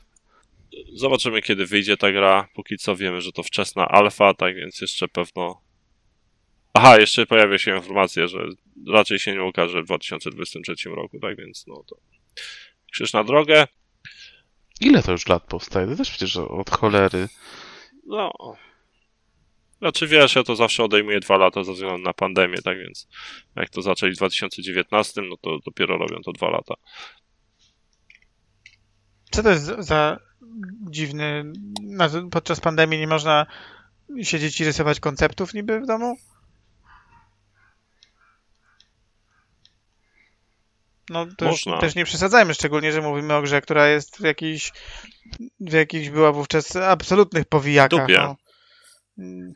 Zobaczymy, kiedy wyjdzie ta gra. Póki co wiemy, że to wczesna alfa, tak więc jeszcze pewno. Aha, jeszcze pojawia się informacja, że raczej się nie ukaże w 2023 roku, tak więc no to. Krzyż na drogę. Ile to już lat powstaje? To też przecież od cholery. No. Znaczy wiesz, ja to zawsze odejmuję dwa lata ze względu na pandemię, tak więc jak to zaczęli w 2019, no to dopiero robią to dwa lata. Co to jest za dziwny... Podczas pandemii nie można siedzieć i rysować konceptów niby w domu? No to już też nie przesadzajmy, szczególnie, że mówimy o grze, która jest w jakiejś, w jakichś była wówczas absolutnych powijakach. Dupie. No.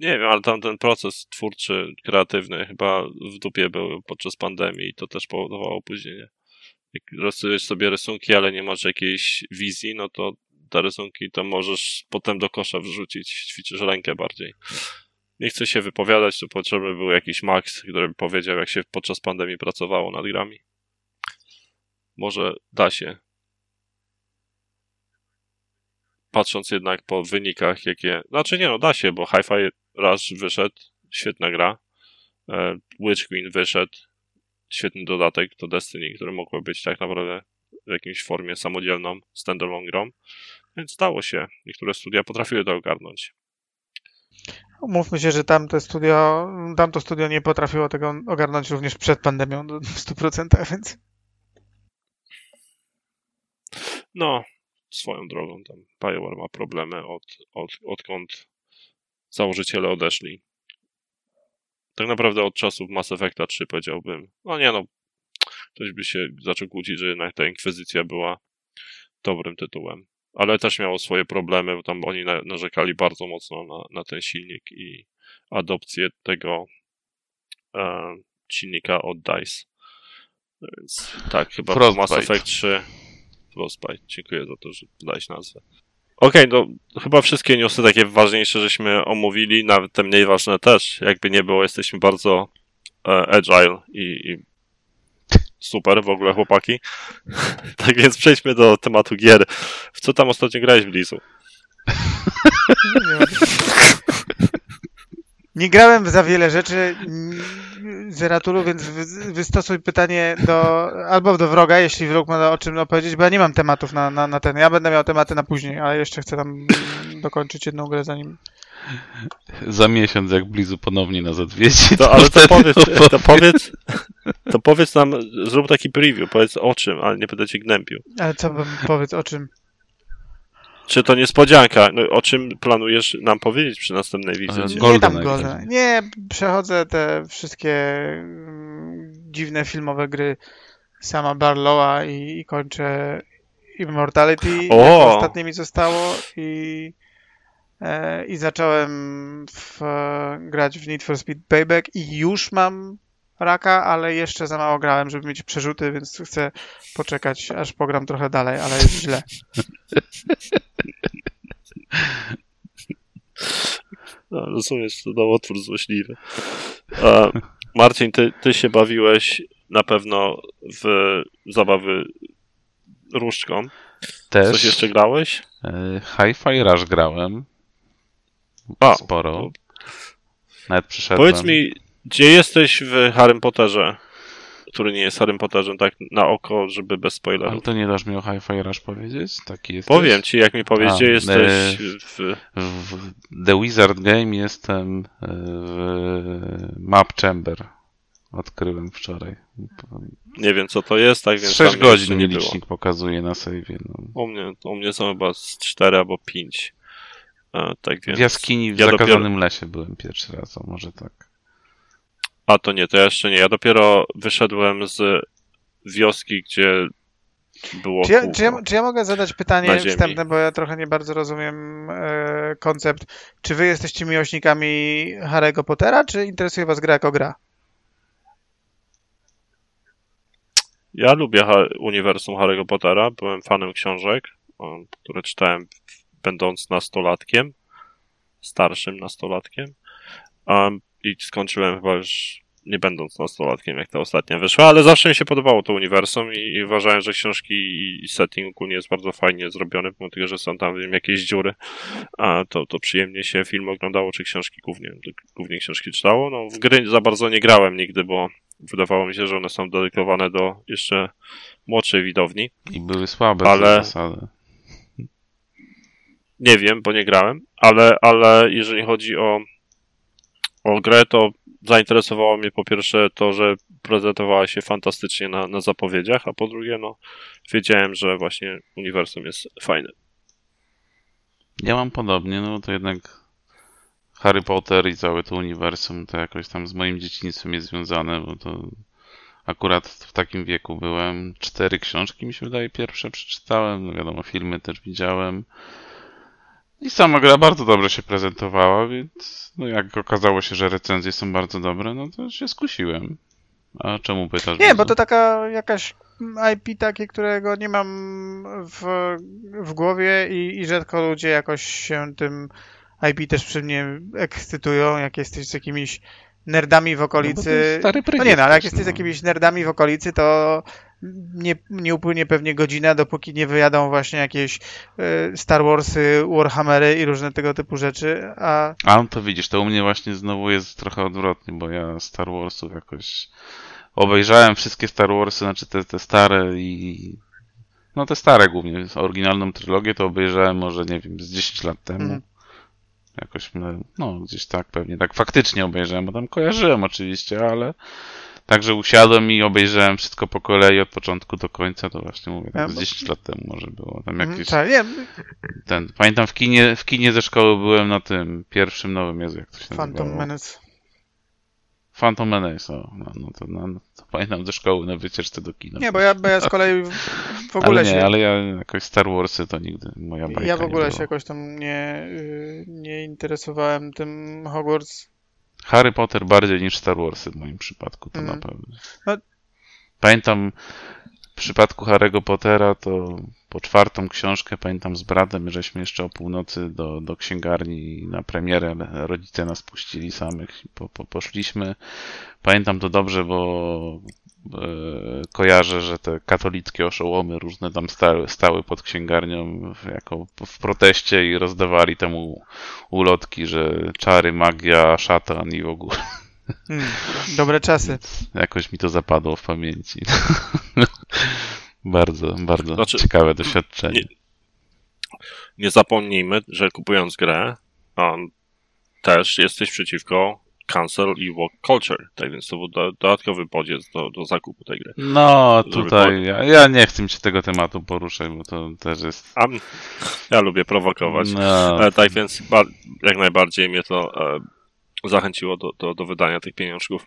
Nie wiem, ale tam ten proces twórczy, kreatywny chyba w dupie był podczas pandemii i to też powodowało opóźnienie. Jak rysujesz sobie rysunki, ale nie masz jakiejś wizji, no to te rysunki to możesz potem do kosza wrzucić, ćwiczysz rękę bardziej. Nie chcę się wypowiadać, tu potrzebny był jakiś Max, który by powiedział, jak się podczas pandemii pracowało nad grami. Może da się. Patrząc jednak po wynikach, jakie. Znaczy nie no, da się, bo Hi-Fi Rush wyszedł, świetna gra. E, Witch Queen wyszedł, świetny dodatek do Destiny, który mógłby być tak naprawdę w jakiejś formie samodzielną, standalone grą. Więc stało się. Niektóre studia potrafiły to ogarnąć. Umówmy się, że tamte studio, tamto studio nie potrafiło tego ogarnąć również przed pandemią w 100%, więc No, swoją drogą tam BioWare ma problemy od, od, odkąd założyciele odeszli. Tak naprawdę od czasów Mass Effecta 3 powiedziałbym. No nie no, ktoś by się zaczął kłócić, że jednak ta Inkwizycja była dobrym tytułem. Ale też miało swoje problemy, bo tam oni na, narzekali bardzo mocno na, na ten silnik i adopcję tego e, silnika od DICE. No Więc tak, chyba Frostbite. Mass Effect 3 Frostbite. Dziękuję za to, że dałeś nazwę. Okej, no chyba wszystkie newsy takie ważniejsze żeśmy omówili, nawet te mniej ważne też. Jakby nie było, jesteśmy bardzo e, agile i, i super w ogóle chłopaki. tak więc przejdźmy do tematu gier. W co tam ostatnio grałeś w Lizu? nie, grałem w za wiele rzeczy z Ratulu, więc wy- wystosuj pytanie do, albo do wroga, jeśli wróg ma o czym opowiedzieć, bo ja nie mam tematów na, na, na ten. Ja będę miał tematy na później, ale jeszcze chcę tam dokończyć jedną grę zanim. Za miesiąc, jak Blizu ponownie nas odwiedzi, To, ale to powiedz, to powiedz, to powiedz nam, zrób taki preview, powiedz o czym, ale nie będę cię gnębił. Ale co bym powiedz o czym? Czy to niespodzianka? No, o czym planujesz nam powiedzieć przy następnej wizycie? Golden nie tam Age. Golden. Nie, przechodzę te wszystkie mm, dziwne filmowe gry sama Barlowa i, i kończę Immortality. O! Ostatnie mi zostało i, e, i zacząłem w, e, grać w Need for Speed Payback i już mam raka, ale jeszcze za mało grałem, żeby mieć przerzuty, więc chcę poczekać, aż pogram trochę dalej, ale jest źle. No, rozumiesz, to nowotwór złośliwy. A, Marcin, ty, ty się bawiłeś na pewno w zabawy różdżką. Też Coś jeszcze grałeś? e, Hi-Fi Rush grałem. A, Sporo. Nawet przyszedłem. Powiedz mi, gdzie jesteś w Harrym Potterze, który nie jest Harrym Potterem, tak na oko, żeby bez Ale spoilerów. to nie dasz mi o Hi-Fi Rush powiedzieć? Taki jesteś? Powiem ci, jak mi powiesz, A, gdzie jesteś e, w... W The Wizard Game jestem e, w Map Chamber. Odkryłem wczoraj. Nie wiem, co to jest, tak więc 6 tam jeszcze godzin mi nie licznik pokazuje na save'ie. No. U mnie, u mnie są chyba z 4 albo 5. E, tak więc... W jaskini w ja zakazanym lesie byłem pierwszy raz, o może tak. A to nie, to ja jeszcze nie. Ja dopiero wyszedłem z wioski, gdzie było Czy ja, czy, ja, czy ja mogę zadać pytanie wstępne, bo ja trochę nie bardzo rozumiem e, koncept. Czy wy jesteście miłośnikami Harry'ego Pottera, czy interesuje was gra jako gra? Ja lubię uniwersum Harry'ego Pottera. Byłem fanem książek, um, które czytałem będąc nastolatkiem, starszym nastolatkiem. Um, I skończyłem chyba już nie będąc nastolatkiem, jak ta ostatnia wyszła, ale zawsze mi się podobało to uniwersum i, i uważałem, że książki i, i setting ogólnie jest bardzo fajnie zrobiony, pomimo tego, że są tam wiem, jakieś dziury, a to, to przyjemnie się film oglądało, czy książki głównie, głównie książki czytało. No, w gry za bardzo nie grałem nigdy, bo wydawało mi się, że one są dedykowane do jeszcze młodszej widowni. I były słabe Ale- Ale... zasady. Nie wiem, bo nie grałem, ale, ale jeżeli chodzi o, o grę, to zainteresowało mnie po pierwsze to, że prezentowała się fantastycznie na, na zapowiedziach, a po drugie, no, wiedziałem, że właśnie uniwersum jest fajne. Ja mam podobnie, no to jednak Harry Potter i całe to uniwersum to jakoś tam z moim dzieciństwem jest związane, bo to akurat w takim wieku byłem. Cztery książki mi się wydaje pierwsze przeczytałem, no wiadomo, filmy też widziałem. I sama gra bardzo dobrze się prezentowała, więc no jak okazało się, że recenzje są bardzo dobre, no to się skusiłem. A czemu pytasz? Nie, Jezu? bo to taka jakaś IP takie, którego nie mam w, w głowie i, i rzadko ludzie jakoś się tym IP też przy mnie ekscytują, jak jesteś z jakimiś nerdami w No okolicy. No prygiel nie, no ale jak jesteś z no. jakimiś nerdami w okolicy, to nie, nie upłynie pewnie godzina, dopóki nie wyjadą właśnie jakieś y, Star Warsy, Warhammery i różne tego typu rzeczy, a A no to widzisz, to u mnie właśnie znowu jest trochę odwrotnie, bo ja Star Warsów jakoś obejrzałem wszystkie Star Warsy, znaczy te, te stare i no te stare głównie, oryginalną trylogię to obejrzałem może nie wiem, z 10 lat temu. Mhm. Jakoś no, no gdzieś tak pewnie, tak faktycznie obejrzałem, bo tam kojarzyłem oczywiście, ale także usiadłem i obejrzałem wszystko po kolei od początku do końca, to właśnie mówię, tak z bo- 10 lat temu może było. Tam Mhm, jakieś tak, nie, ten, pamiętam w kinie, w kinie ze szkoły byłem na tym pierwszym nowym, Jezu, jak to się Phantom nazywało? Menace. Phantom Menace, o, no, no, to, no, no, to pamiętam ze szkoły na wycieczce do kina. Nie, bo ja, bo ja z kolei w, ogóle ale nie, się... ale ja jakoś Star Warsy to nigdy moja bajka Ja w ogóle się jakoś tam nie, y, nie interesowałem tym Hogwarts. Harry Potter bardziej niż Star Warsy w moim przypadku, to Mhm. na pewno. No- Pamiętam w przypadku Harry'ego Pottera to po czwartą książkę pamiętam z bratem, żeśmy jeszcze o północy do, do księgarni na premierę, rodzice nas puścili samych i po, po, poszliśmy. Pamiętam to dobrze, bo e, kojarzę, że te katolickie oszołomy różne tam stały, stały pod księgarnią w, jako w proteście i rozdawali temu ulotki, że czary, magia, szatan i w ogóle. Hmm, dobre czasy. Jakoś mi to zapadło w pamięci. bardzo, bardzo Znaczy, ciekawe doświadczenie. nie- Nie zapomnijmy, że kupując grę, um, też jesteś przeciwko cancel i walk culture, tak więc to był do, dodatkowy bodziec do, do zakupu tej gry. No, tutaj ja, ja nie chcę mi się tego tematu poruszać, bo to też jest. A ja lubię prowokować. No, E, tak więc jak najbardziej mnie to e, zachęciło do, do, do wydania tych pieniążków.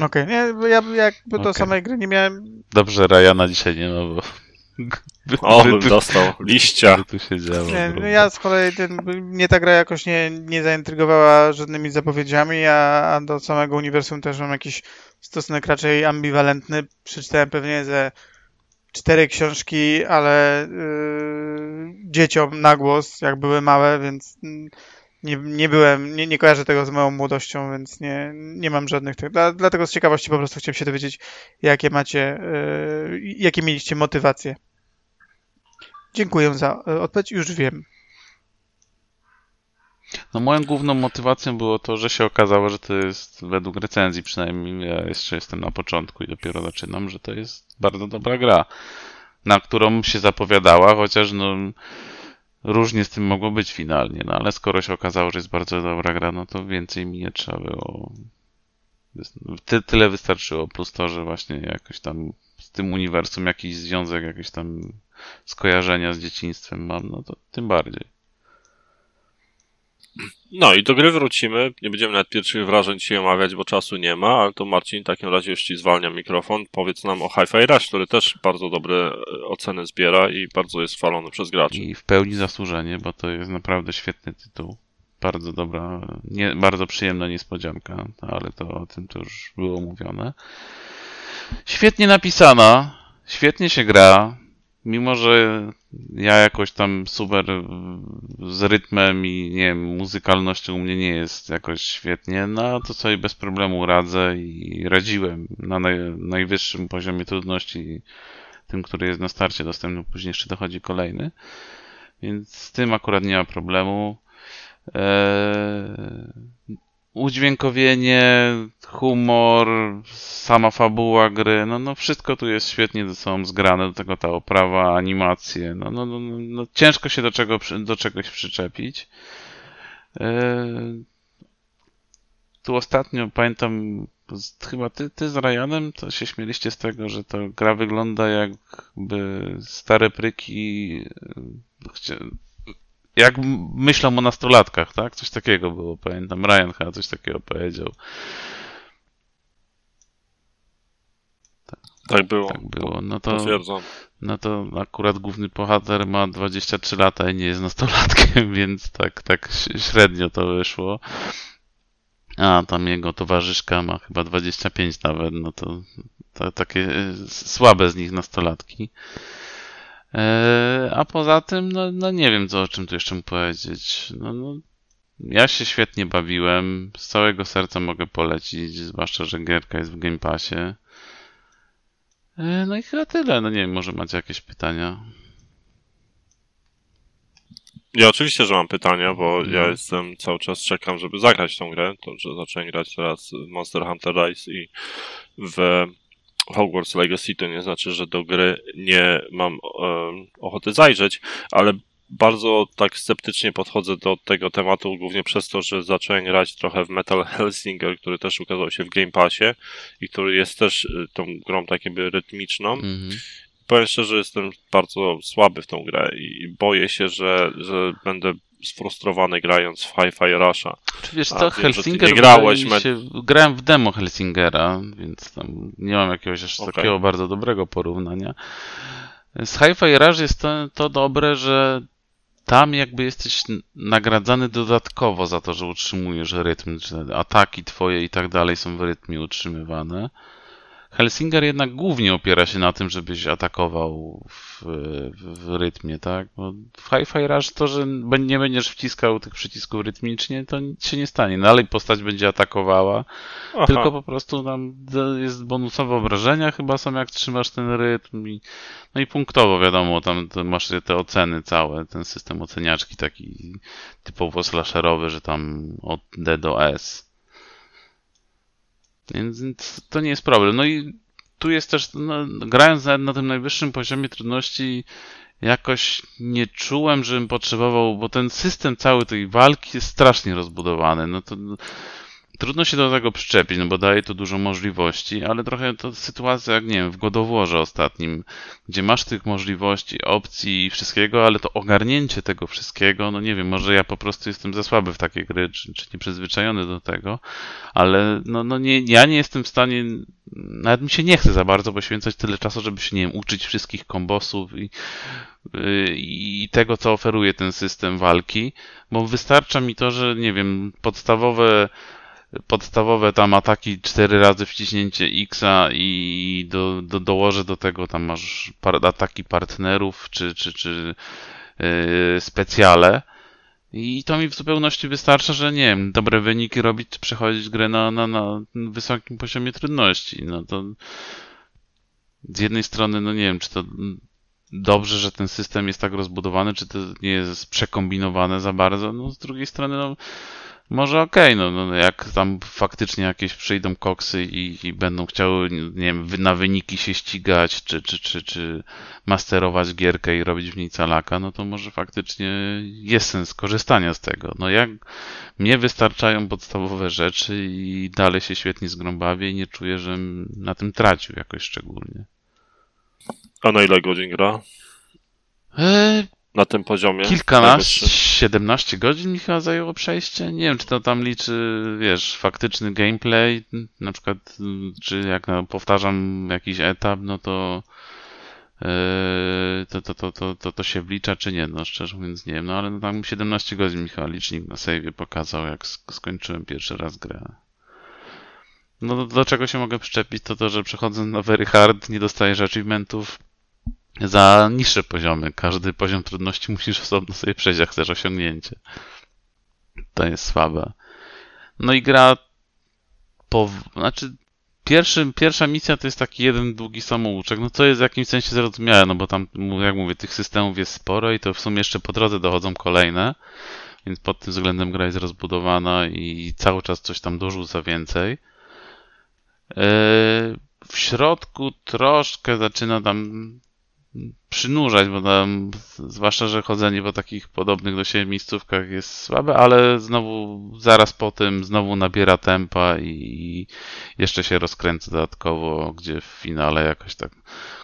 Okej, nie, bo ja jakby do Okej. samej gry nie miałem... dobrze, Rajana dzisiaj nie ma, bo O, by bym tu, dostał liścia. by tu się działo. Nie, no ja z kolei ten, mnie ta gra jakoś nie, nie zaintrygowała żadnymi zapowiedziami, a, a do samego uniwersum też mam jakiś stosunek raczej ambiwalentny. Przeczytałem pewnie ze cztery książki, ale yy, dzieciom na głos, jak były małe, więc mm, nie, nie byłem, nie, nie kojarzę tego z moją młodością, więc nie, nie mam żadnych tych. Dla, dlatego z ciekawości po prostu chciałem się dowiedzieć, jakie macie, yy, jakie mieliście motywacje. Dziękuję za y, odpowiedź, już wiem. No moją główną motywacją było to, że się okazało, że to jest, według recenzji przynajmniej, ja jeszcze jestem na początku i dopiero zaczynam, że to jest bardzo dobra gra, na którą się zapowiadała, chociaż no różnie z tym mogło być finalnie, no ale skoro się okazało, że jest bardzo dobra gra, no to więcej mi nie trzeba było. Ty, tyle wystarczyło, plus to, że właśnie jakoś tam z tym uniwersum jakiś związek, jakieś tam skojarzenia z dzieciństwem mam, no to tym bardziej. No i do gry wrócimy. Nie będziemy nawet pierwszych wrażeń dzisiaj omawiać, bo czasu nie ma, ale to Marcin w takim razie już ci zwalnia mikrofon. Powiedz nam o Hi-Fi Rush, który też bardzo dobre e, oceny zbiera i bardzo jest chwalony przez graczy. I w pełni zasłużenie, bo to jest naprawdę świetny tytuł. Bardzo dobra, nie, bardzo przyjemna niespodzianka, ale to o tym to już było mówione. Świetnie napisana, świetnie się gra, mimo że ja jakoś tam super z rytmem i nie wiem, muzykalnością u mnie nie jest jakoś świetnie, no to sobie bez problemu radzę i radziłem na naj, najwyższym poziomie trudności, tym, który jest na starcie dostępny, później jeszcze dochodzi kolejny. Więc z tym akurat nie ma problemu. Eee, udźwiękowienie, humor, sama fabuła gry, no, no wszystko tu jest świetnie ze sobą zgrane, do tego ta oprawa, animacje, no, no, no, no, no ciężko się do, czego, do czegoś przyczepić. Eee, tu ostatnio pamiętam, chyba ty, ty z Ryanem to się śmieliście z tego, że to gra wygląda jakby stare pryki e, jak myślą o nastolatkach, tak? Coś takiego było, pamiętam. Ryan chyba coś takiego powiedział. Tak było. Tak było. No to, Potwierdzam. no to akurat główny bohater ma 23 lata i nie jest nastolatkiem, więc tak, tak średnio to wyszło. A tam jego towarzyszka ma chyba 25 nawet, no to, to takie e, słabe z nich nastolatki. E, a poza tym, no, no nie wiem, co o czym tu jeszcze mu powiedzieć. No, no, ja się świetnie bawiłem, z całego serca mogę polecić, zwłaszcza, że gierka jest w Game Passie. E, No i chyba tyle. No nie wiem, może macie jakieś pytania. Ja oczywiście, że mam pytania, bo Mhm. ja jestem cały czas czekam, żeby zagrać tą grę. To, że zacząłem grać teraz w Monster Hunter Rise i w Hogwarts Legacy, to nie znaczy, że do gry nie mam ochoty zajrzeć, ale bardzo tak sceptycznie podchodzę do tego tematu, głównie przez to, że zacząłem grać trochę w Metal Hellsinger, który też ukazał się w Game Passie i który jest też y, tą grą tak jakby rytmiczną Mhm. powiem szczerze, jestem bardzo słaby w tą grę i boję się, że, że będę sfrustrowany grając w Hi-Fi Rusha. Czy wiesz co, Helsinger nie grałeś, mi się, grałem w demo Helsingera, więc tam nie mam jakiegoś aż Okej. takiego bardzo dobrego porównania. Z Hi-Fi Rush jest to, to dobre, że tam jakby jesteś nagradzany dodatkowo za to, że utrzymujesz rytm, że ataki twoje i tak dalej są w rytmie utrzymywane. Helsinger jednak głównie opiera się na tym, żebyś atakował w, w, w rytmie, tak? Bo w Hi-Fi Rush to, że nie będziesz wciskał tych przycisków rytmicznie, to nic się nie stanie. Dalej postać będzie atakowała, Aha, tylko po prostu tam jest bonusowe obrażenia chyba są jak trzymasz ten rytm i, no i punktowo wiadomo, tam masz te oceny całe, ten system oceniaczki taki typowo slasherowy, że tam od D do S. Więc to nie jest problem. No i tu jest też, no, grając na, na tym najwyższym poziomie trudności, jakoś nie czułem, żebym potrzebował, bo ten system cały tej walki jest strasznie rozbudowany. No to trudno się do tego przyczepić, no bo daje to dużo możliwości, ale trochę to sytuacja jak, nie wiem, w Godoworze ostatnim, gdzie masz tych możliwości, opcji i wszystkiego, ale to ogarnięcie tego wszystkiego, no nie wiem, może ja po prostu jestem za słaby w takie gry, czy, czy nieprzyzwyczajony do tego, ale no, no nie, ja nie jestem w stanie nawet mi się nie chce za bardzo poświęcać tyle czasu, żeby się, nie wiem, uczyć wszystkich kombosów i, y, i tego, co oferuje ten system walki, bo wystarcza mi to, że, nie wiem, podstawowe podstawowe tam ataki cztery razy wciśnięcie X-a i do, do, dołożę do tego tam masz par, ataki partnerów czy, czy, czy yy, specjale i to mi w zupełności wystarcza, że nie wiem, dobre wyniki robić, czy przechodzić grę na, na, na wysokim poziomie trudności. No to z jednej strony, no nie wiem, czy to dobrze, że ten system jest tak rozbudowany, czy to nie jest przekombinowane za bardzo. No z drugiej strony, no może okej, okay, no, no jak tam faktycznie jakieś przyjdą koksy i, i, będą chciały, nie wiem, na wyniki się ścigać, czy, czy, czy, czy masterować gierkę i robić w niej calaka, no to może faktycznie jest sens korzystania z tego. No jak mnie wystarczają podstawowe rzeczy i dalej się świetnie zgrąbawię i nie czuję, że na tym tracił jakoś szczególnie. A na ile godzin gra? E, na tym poziomie. Kilkanaście, 17 godzin mi chyba zajęło przejście. Nie wiem, czy to tam liczy, wiesz, faktyczny gameplay, na przykład, czy jak powtarzam jakiś etap, no to, yy, to, to, to, to, to, to się wlicza, czy nie, no szczerze mówiąc nie wiem, no ale no, tam 17 godzin mi chyba licznik na save pokazał, jak skończyłem pierwszy raz grę. No do czego się mogę przyczepić, to to, że przechodząc na very hard nie dostajesz achievementów, za niższe poziomy. Każdy poziom trudności musisz osobno sobie przejść, jak chcesz osiągnięcie. To jest słabe. No i gra po... Znaczy, pierwszy, pierwsza misja to jest taki jeden długi samouczek, no co jest w jakimś sensie zrozumiałe, no bo tam, jak mówię, tych systemów jest sporo i to w sumie jeszcze po drodze dochodzą kolejne, więc pod tym względem gra jest rozbudowana i cały czas coś tam dorzuca więcej. Yy, w środku troszkę zaczyna tam przynurzać, bo tam, zwłaszcza, że chodzenie po takich podobnych do siebie miejscówkach jest słabe, ale znowu zaraz po tym znowu nabiera tempa i jeszcze się rozkręca dodatkowo, gdzie w finale jakoś tak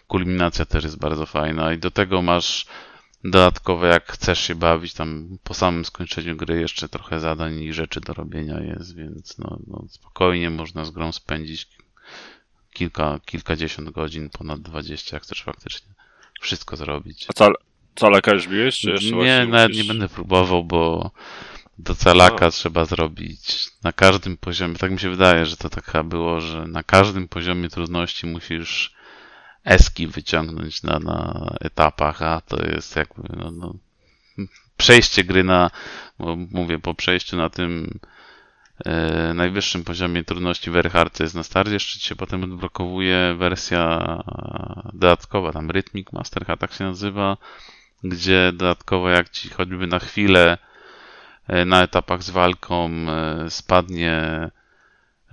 kulminacja też jest bardzo fajna i do tego masz dodatkowe, jak chcesz się bawić, tam po samym skończeniu gry jeszcze trochę zadań i rzeczy do robienia jest, więc no, no spokojnie można z grą spędzić kilka, kilkadziesiąt godzin, ponad 20, jak chcesz faktycznie wszystko zrobić. A cal calaka już biłeś, czy jeszcze Nie, nawet musisz... nie będę próbował, bo do calaka no. trzeba zrobić na każdym poziomie. Tak mi się wydaje, że to tak było, że na każdym poziomie trudności musisz eski wyciągnąć na, na etapach, a to jest jakby no, no, przejście gry na, mówię, po przejściu na tym najwyższym poziomie trudności w Hard jest na jeszcze się potem odblokowuje wersja dodatkowa, tam Rhythmic Master, tak się nazywa, gdzie dodatkowo jak ci choćby na chwilę e, na etapach z walką e, spadnie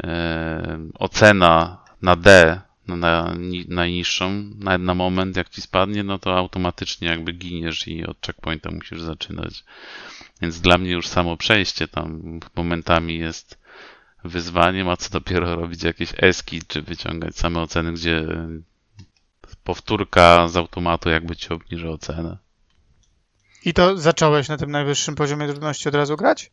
e, ocena na D, na najniższą, na, moment jak ci spadnie, no to automatycznie jakby giniesz i od checkpointa musisz zaczynać. Więc dla mnie już samo przejście tam momentami jest wyzwaniem, a co dopiero robić jakieś eski, czy wyciągać same oceny, gdzie powtórka z automatu jakby ci obniży ocenę. I to zacząłeś na tym najwyższym poziomie trudności od razu grać?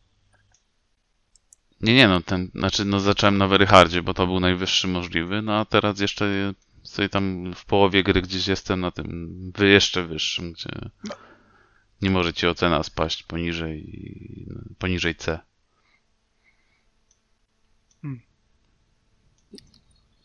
Nie, nie, no ten, znaczy no zacząłem na Very Hardzie, bo to był najwyższy możliwy, no a teraz jeszcze sobie tam w połowie gry gdzieś jestem na tym jeszcze wyższym, gdzie nie może ci ocena spaść poniżej, poniżej C.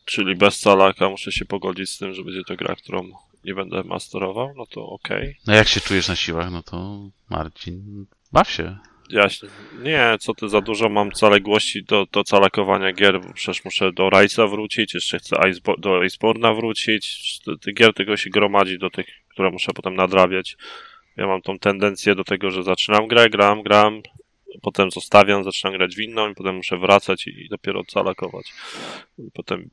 Czyli bez calaka muszę się pogodzić z tym, że będzie to gra, którą nie będę masterował, no to okej. Okay. No jak się czujesz na siłach, no to Marcin, baw się. Jaśnie. Nie, co ty za dużo mam zaległości do, do calakowania gier, przecież muszę do Rice'a wrócić, jeszcze chcę do Iceborne'a wrócić, tych gier tego się gromadzi do tych, które muszę potem nadrabiać. Ja mam tą tendencję do tego, że zaczynam grę, gram, gram, potem zostawiam, zaczynam grać w inną i potem muszę wracać i, i dopiero calakować. I potem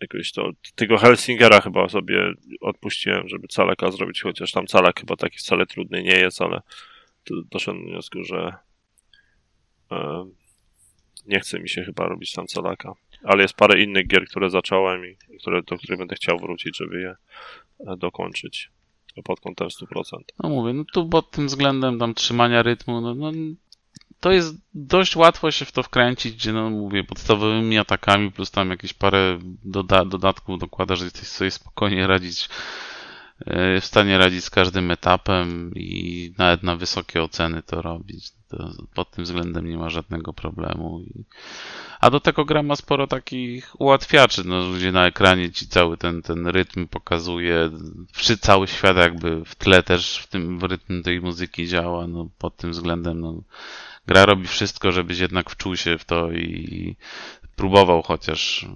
jakoś to, tego Helsingera chyba sobie odpuściłem, żeby calaka zrobić, chociaż tam calak chyba taki wcale trudny nie jest, ale doszedłem do wniosku, że nie chce mi się chyba robić tam calaka. Ale jest parę innych gier, które zacząłem i które, do których będę chciał wrócić, żeby je e, dokończyć pod kątem 100%. No mówię, no tu pod tym względem tam trzymania rytmu, no, no to jest dość łatwo się w to wkręcić, gdzie no mówię, podstawowymi atakami plus tam jakieś parę doda dodatków dokłada, że jesteś sobie spokojnie radzić e, w stanie radzić z każdym etapem i nawet na wysokie oceny to robić. To pod tym względem nie ma żadnego problemu. A do tego gra ma sporo takich ułatwiaczy, no, gdzie na ekranie ci cały ten, ten rytm pokazuje, przy cały świat jakby w tle też w tym rytm tej muzyki działa, no pod tym względem no, gra robi wszystko, żebyś jednak wczuł się w to i próbował chociaż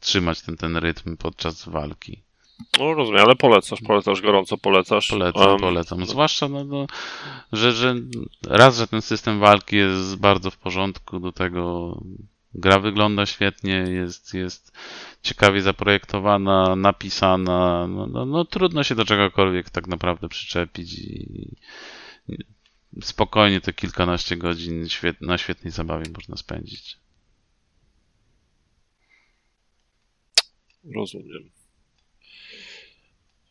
trzymać ten, ten rytm podczas walki. No rozumiem, ale polecasz, polecasz, gorąco polecasz. Polecam, um, polecam. Zwłaszcza, no, no, że, że raz, że ten system walki jest bardzo w porządku, do tego gra wygląda świetnie, jest, jest ciekawie zaprojektowana, napisana, no, no, no trudno się do czegokolwiek tak naprawdę przyczepić i spokojnie te kilkanaście godzin świet, na świetnej zabawie można spędzić. Rozumiem.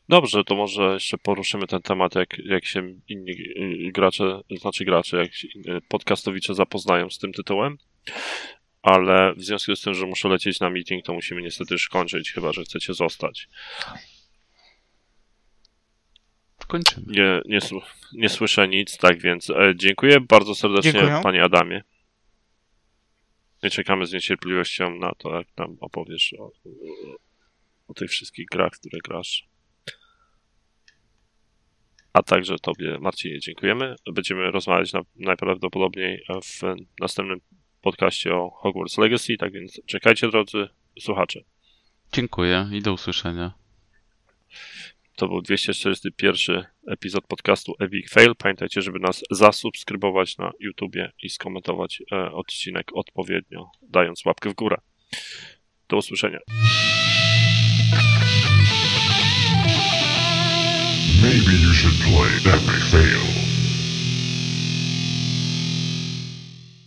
Dobrze, to może jeszcze poruszymy ten temat, jak, jak się inni gracze, znaczy gracze, jak podcastowicze zapoznają z tym tytułem. Ale w związku z tym, że muszę lecieć na meeting, to musimy niestety już kończyć, chyba że chcecie zostać. Kończymy. Nie, nie, nie słyszę nic, tak więc e, dziękuję bardzo serdecznie, Dziękuję. panie Adamie. I czekamy z niecierpliwością na to, jak nam opowiesz o, o tych wszystkich grach, które grasz. A także Tobie, Marcinie, dziękujemy. Będziemy rozmawiać na, najprawdopodobniej w następnym podcaście o Hogwarts Legacy, tak więc czekajcie, drodzy słuchacze. Dziękuję i do usłyszenia. To był 241 epizod podcastu Epic Fail. Pamiętajcie, żeby nas zasubskrybować na YouTubie i skomentować e, odcinek odpowiednio, dając łapkę w górę. Do usłyszenia. Maybe you should play that may Fail.